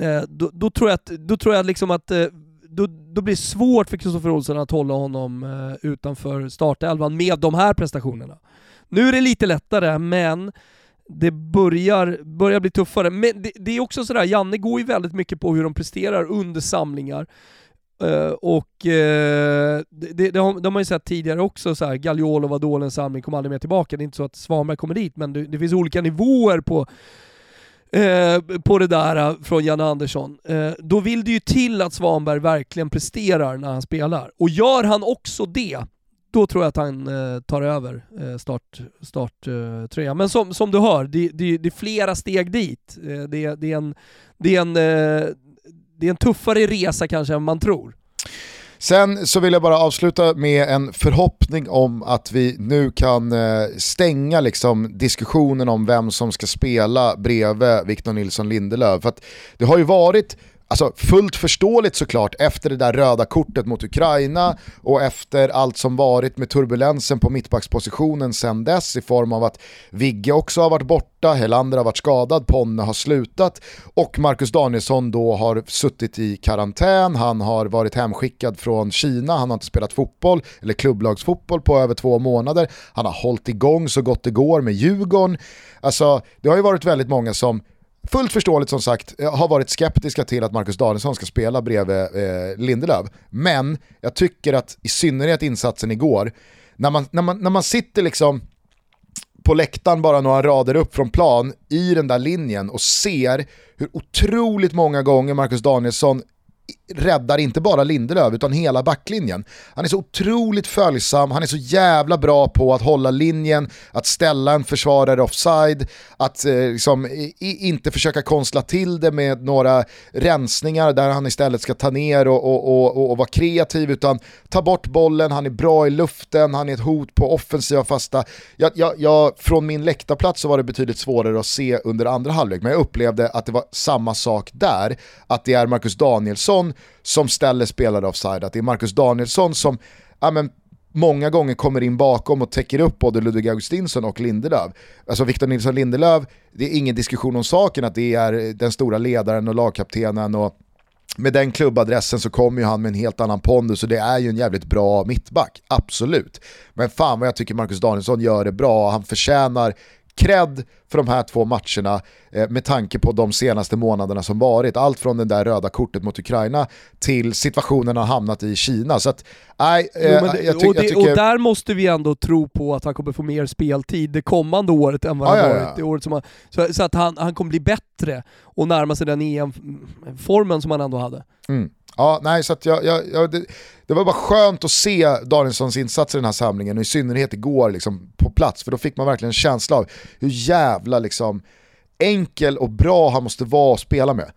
eh, då, då, tror jag att, då tror jag liksom att eh, då, då blir det svårt för Kristoffer Olsson att hålla honom eh, utanför startelvan med de här prestationerna. Nu är det lite lättare, men det börjar, börjar bli tuffare. Men det, det är också sådär, Janne går ju väldigt mycket på hur de presterar under samlingar. Uh, och uh, det, det, det, har, man har ju sett tidigare också, så här, Gagliolo var dålig en samling, kom aldrig mer tillbaka. Det är inte så att Svanberg kommer dit, men det, det finns olika nivåer på, uh, på det där från Janne Andersson. då vill det ju till att Svanberg verkligen presterar när han spelar. Och gör han också det, då tror jag att han tar över start, starttröjan. Men som, som du hör, det, det, det är flera steg dit. det, det är en, det är en det är en tuffare resa kanske än man tror. Sen så vill jag bara avsluta med en förhoppning om att vi nu kan eh, stänga liksom diskussionen om vem som ska spela bredvid Victor Nilsson Lindelöf. För att det har ju varit Alltså fullt förståeligt såklart efter det där röda kortet mot Ukraina och efter allt som varit med turbulensen på mittbackspositionen sen dess i form av att Vigge också har varit borta, Helander har varit skadad, Ponne har slutat och Marcus Danielsson då har suttit i karantän, han har varit hemskickad från Kina, han har inte spelat fotboll eller klubblagsfotboll på över två månader, han har hållit igång så gott det går med Djurgården. Alltså det har ju varit väldigt många som fullt förståeligt som sagt, har varit skeptiska till att Marcus Danielsson ska spela bredvid eh, Lindelöf. Men jag tycker att i synnerhet insatsen igår, när man, när man, när man sitter liksom på läktaren bara några rader upp från plan i den där linjen och ser hur otroligt många gånger Marcus Danielsson räddar inte bara Lindelöf utan hela backlinjen. Han är så otroligt följsam, han är så jävla bra på att hålla linjen, att ställa en försvarare offside, att eh, liksom, i, inte försöka konstla till det med några rensningar där han istället ska ta ner och, och, och, och, vara kreativ utan ta bort bollen, han är bra i luften, han är ett hot på offensiva fasta. Jag, jag, jag, från min läktarplats så var det betydligt svårare att se under andra halvlek men jag upplevde att det var samma sak där, att det är Marcus Danielsson Danielsson som ställer spelare offside, att det är Marcus Danielsson som ja, men, många gånger kommer in bakom och täcker upp både Ludvig Augustinsson och Lindelöf. Alltså Victor Nilsson Lindelöf, det är ingen diskussion om saken att det är den stora ledaren och lagkaptenen och med den klubbadressen så kommer ju han med en helt annan pondus och det är ju en jävligt bra mittback, absolut. Men fan vad jag tycker Marcus Danielsson gör det bra, han förtjänar cred för de här två matcherna eh, med tanke på de senaste månaderna som varit. Allt från det där röda kortet mot Ukraina till situationen han hamnat i Kina. Så att, nej, eh, jo, det, jag, ty och, det, jag tycker... och, där måste vi ändå tro på att han kommer få mer speltid det kommande året än vad ah, han ja, varit det året som han, så, så, att han, han kommer bli bättre och närma sig den EM-formen som han ändå hade. Mm. Ja, nej, så jag, jag, jag det, det, var bara skönt att se Danielssons insatser i den här samlingen och i synnerhet igår liksom, på plats för då fick man verkligen en känsla av hur jävla liksom, enkel och bra han måste vara att spela med.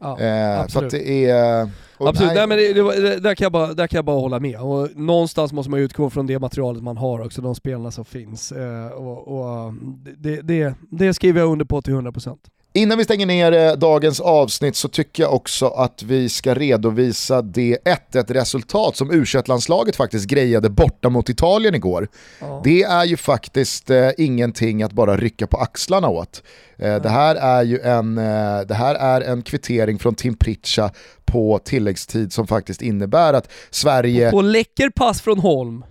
Ja, eh, det är... Absolut, nej. nej men det, det, där, kan jag bara, där kan jag bara hålla med. Och någonstans måste man utgå från det materialet man har också, de spelarna som finns. Eh, och, och det, det, det skriver jag under på till 100%. Innan vi stänger ner eh, dagens avsnitt så tycker jag också att vi ska redovisa det 1-1 resultat som u landslaget faktiskt grejade borta mot Italien igår. Ja. Det är ju faktiskt eh, ingenting att bara rycka på axlarna åt. Eh, det, här är ju en, eh, det här är en kvittering från Tim Pritcha på tilläggstid som faktiskt innebär att Sverige... På läcker pass från Holm.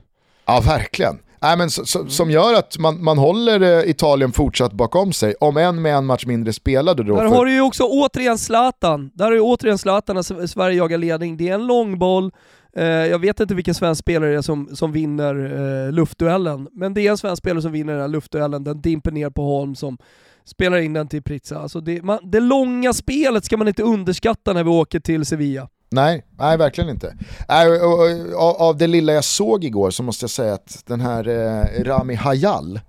Ja, verkligen. Nej, men så, så, som gör att man, man håller eh, Italien fortsatt bakom sig, om än med en match mindre spelade då. Där för... har du ju också återigen Zlatan, där har du återigen Zlatan när Sverige jagar ledning. Det är en långboll, eh, jag vet inte vilken svensk spelare det är som, som vinner eh, luftduellen, men det är en svensk spelare som vinner den här luftduellen, den dimper ner på Holm som spelar in den till Pritza. Alltså det, man, det långa spelet ska man inte underskatta när vi åker till Sevilla. Nej, nej verkligen inte. Av det lilla jag såg igår så måste jag säga att den här eh, Rami Hayal,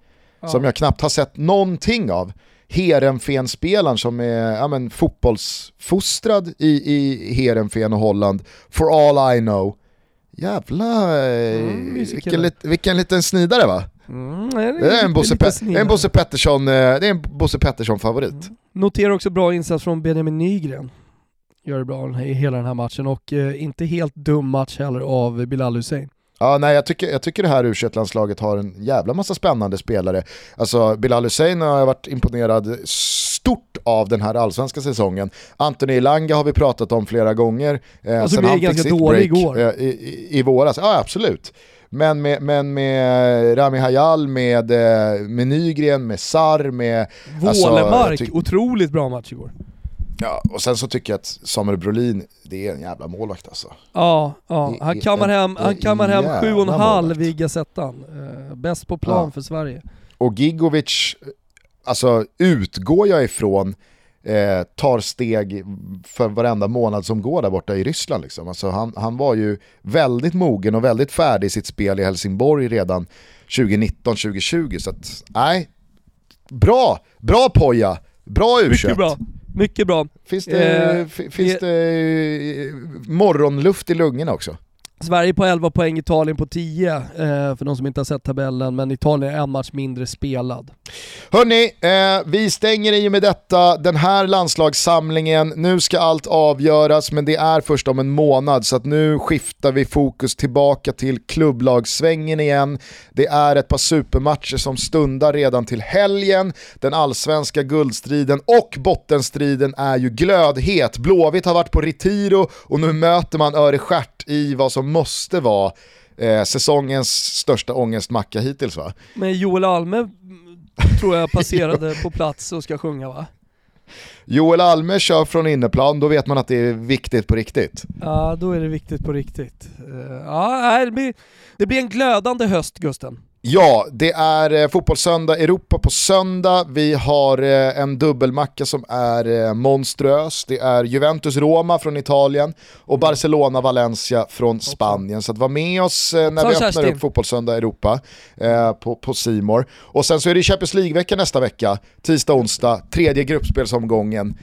ja. som jag knappt har sett någonting av, Heerenveen-spelaren som är ja, men, fotbollsfostrad i, i Heerenveen och Holland, for all I know. Jävla, eh, mm, vilken, lit, vilken liten snidare va? Mm, det, är det är en Bosse, Pe en Bosse Pettersson, eh, det är en Bosse Pettersson-favorit. Mm. Noterar också bra insats från Benjamin Nygren gör det bra i hela den här matchen och eh, inte helt dum match heller av Bilal Hussein. Ja, nej, jag, tycker, jag tycker det här u landslaget har en jävla massa spännande spelare. Alltså Bilal Hussein har jag varit imponerad stort av den här allsvenska säsongen. Anthony Elanga har vi pratat om flera gånger. Eh, alltså blev ganska dålig igår. Eh, i, i, I våras, ja absolut. Men med, men med Rami Hayal, med, eh, med Nygren, med Sar, med... Wålemark, alltså, otroligt bra match igår. Ja, och sen så tycker jag att Samuel Brolin, det är en jävla målvakt alltså. Ja, ja. han kammar hem, han kammar hem sju och en halv i Gazettan. Uh, bäst på plan ja. för Sverige. Och Gigovic, alltså utgår jag ifrån, eh, tar steg för varenda månad som går där borta i Ryssland. Liksom. Alltså han, han var ju väldigt mogen och väldigt färdig i sitt spel i Helsingborg redan 2019-2020. Så att, nej, bra, bra Poja, bra u Mycket bra. Mycket bra. Finns det, eh, finns det eh, morgonluft i lungorna också? Sverige på 11 poäng, Italien på 10 eh, för de som inte har sett tabellen, men Italien är en match mindre spelad. Hörni, eh, vi stänger i och med detta den här landslagssamlingen. Nu ska allt avgöras, men det är först om en månad, så att nu skiftar vi fokus tillbaka till klubblagssvängen igen. Det är ett par supermatcher som stundar redan till helgen. Den allsvenska guldstriden och bottenstriden är ju glödhet. Blåvitt har varit på Retiro och nu möter man Örestjärt i vad som måste vara eh, säsongens största ångestmacka hittills va? Men Joel Alme tror jag passerade på plats och ska sjunga va? Joel Alme kör från inneplan, då vet man att det är viktigt på riktigt. Ja, då är det viktigt på riktigt. Uh, ja, det blir, det blir en glödande höst Gusten. Ja, det är eh, Fotbollssöndag Europa på söndag. Vi har eh, en dubbelmacka som är eh, monstruös. Det är Juventus-Roma från Italien och Barcelona-Valencia från Spanien. Så att vara med oss när vi öppnar upp Fotbollssöndag Europa eh, på, på Simor. Och sen så är det Champions League-vecka nästa vecka, tisdag, onsdag, tredje gruppspelsomgången.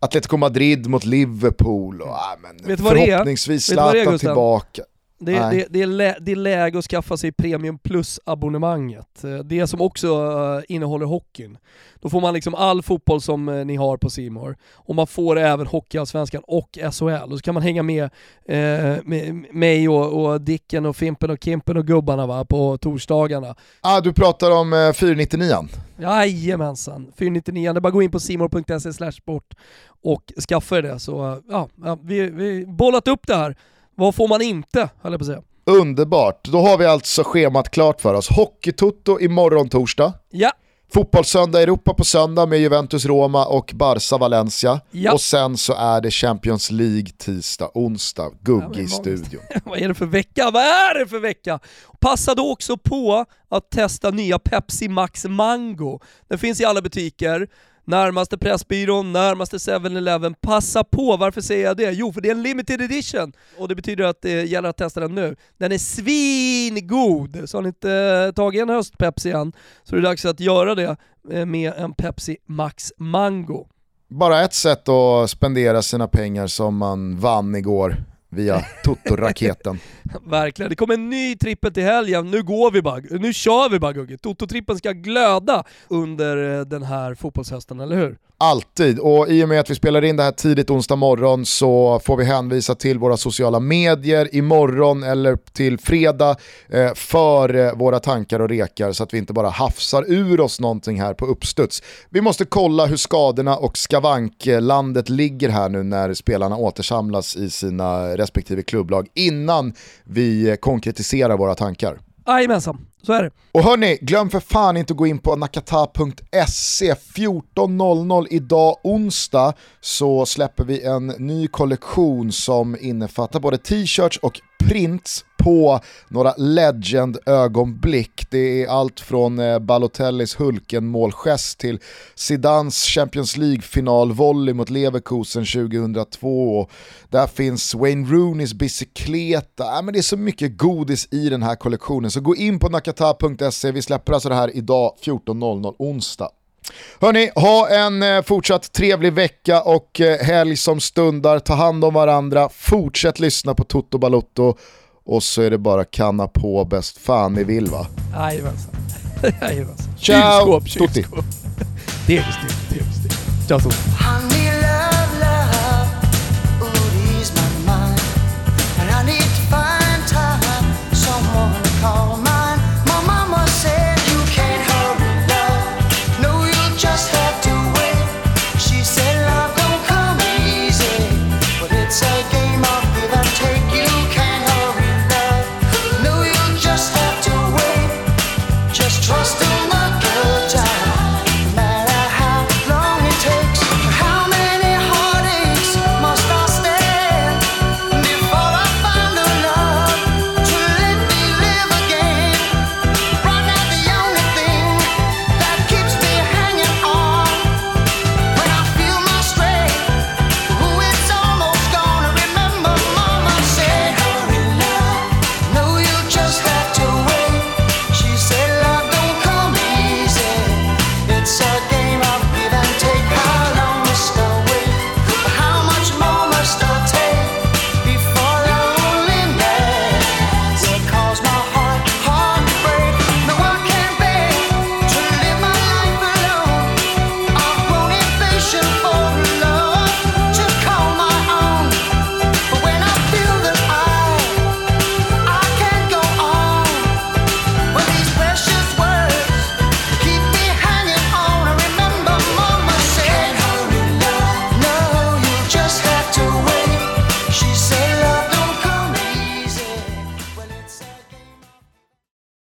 Atletico Madrid mot Liverpool och ah, men, förhoppningsvis Zlatan tillbaka. Det, det, det, är lä, det är läge att skaffa sig Premium Plus-abonnemanget. Eh, det som också eh, innehåller hockeyn. Då får man liksom all fotboll som eh, ni har på Simor och man får även Hockeyallsvenskan och SHL. Och så kan man hänga med, eh, med mig och, och, Dicken och Fimpen och Kimpen och gubbarna va, på torsdagarna. Ah, du pratar om eh, 499 Jajamensan, 499 det är bara att gå in på simor.se sport och skaffa det. Så ja, ja vi har bollat upp det här vad får man inte, höll jag på att säga. Underbart, då har vi alltså schemat klart för oss. Hockeytutto imorgon torsdag. Ja. Fotbollssöndag Europa på söndag med Juventus Roma och Barca Valencia. Ja. Och sen så är det Champions League tisdag, onsdag, Gugge ja, i studion. Vad är det för vecka? Vad är det för vecka? Passa då också på att testa nya Pepsi Max Mango. Den finns i alla butiker närmaste Pressbyrån, närmaste 7-Eleven. Passa på, varför säger jag det? Jo, för det är en limited edition och det betyder att det gäller att testa den nu. Den är svingod! Så har ni inte eh, tagit en höstpepsi än så är det dags att göra det eh, med en Pepsi Max Mango. Bara ett sätt att spendera sina pengar som man vann igår via Toto-raketen. Verkligen, det kommer en ny trippel till helgen. Nu går vi bara, nu kör vi bara Gugge. Toto-trippeln ska glöda under eh, den här fotbollshösten, eller hur? Alltid, och i och med att vi spelar in det här tidigt onsdag morgon så får vi hänvisa till våra sociala medier imorgon eller till fredag eh, för eh, våra tankar och rekar så att vi inte bara hafsar ur oss någonting här på uppstuds. Vi måste kolla hur skadorna och skavanklandet ligger här nu när spelarna återsamlas i sina respektive klubblag innan vi eh, konkretiserar våra tankar. Jajamensan, så är det. Och hörni, glöm för fan inte att gå in på nakata.se. 14.00 idag onsdag så släpper vi en ny kollektion som innefattar både t-shirts och prints på några legend-ögonblick. Det är allt från eh, Balotellis Hulken-målgest till Zidans Champions League-finalvolley mot Leverkusen 2002. Och där finns Wayne Rooneys bicykleta. Äh, men det är så mycket godis i den här kollektionen, så gå in på nakata.se. Vi släpper alltså det här idag 14.00 onsdag. Hörni, ha en eh, fortsatt trevlig vecka och eh, helg som stundar. Ta hand om varandra, fortsätt lyssna på Toto Balotto och så är det bara kanna på bäst fan ni vill va? Jajamensan. Ciao! Kylskåp, kylskåp. Tutti. Degstyck, degstyck. Ciao Tutti.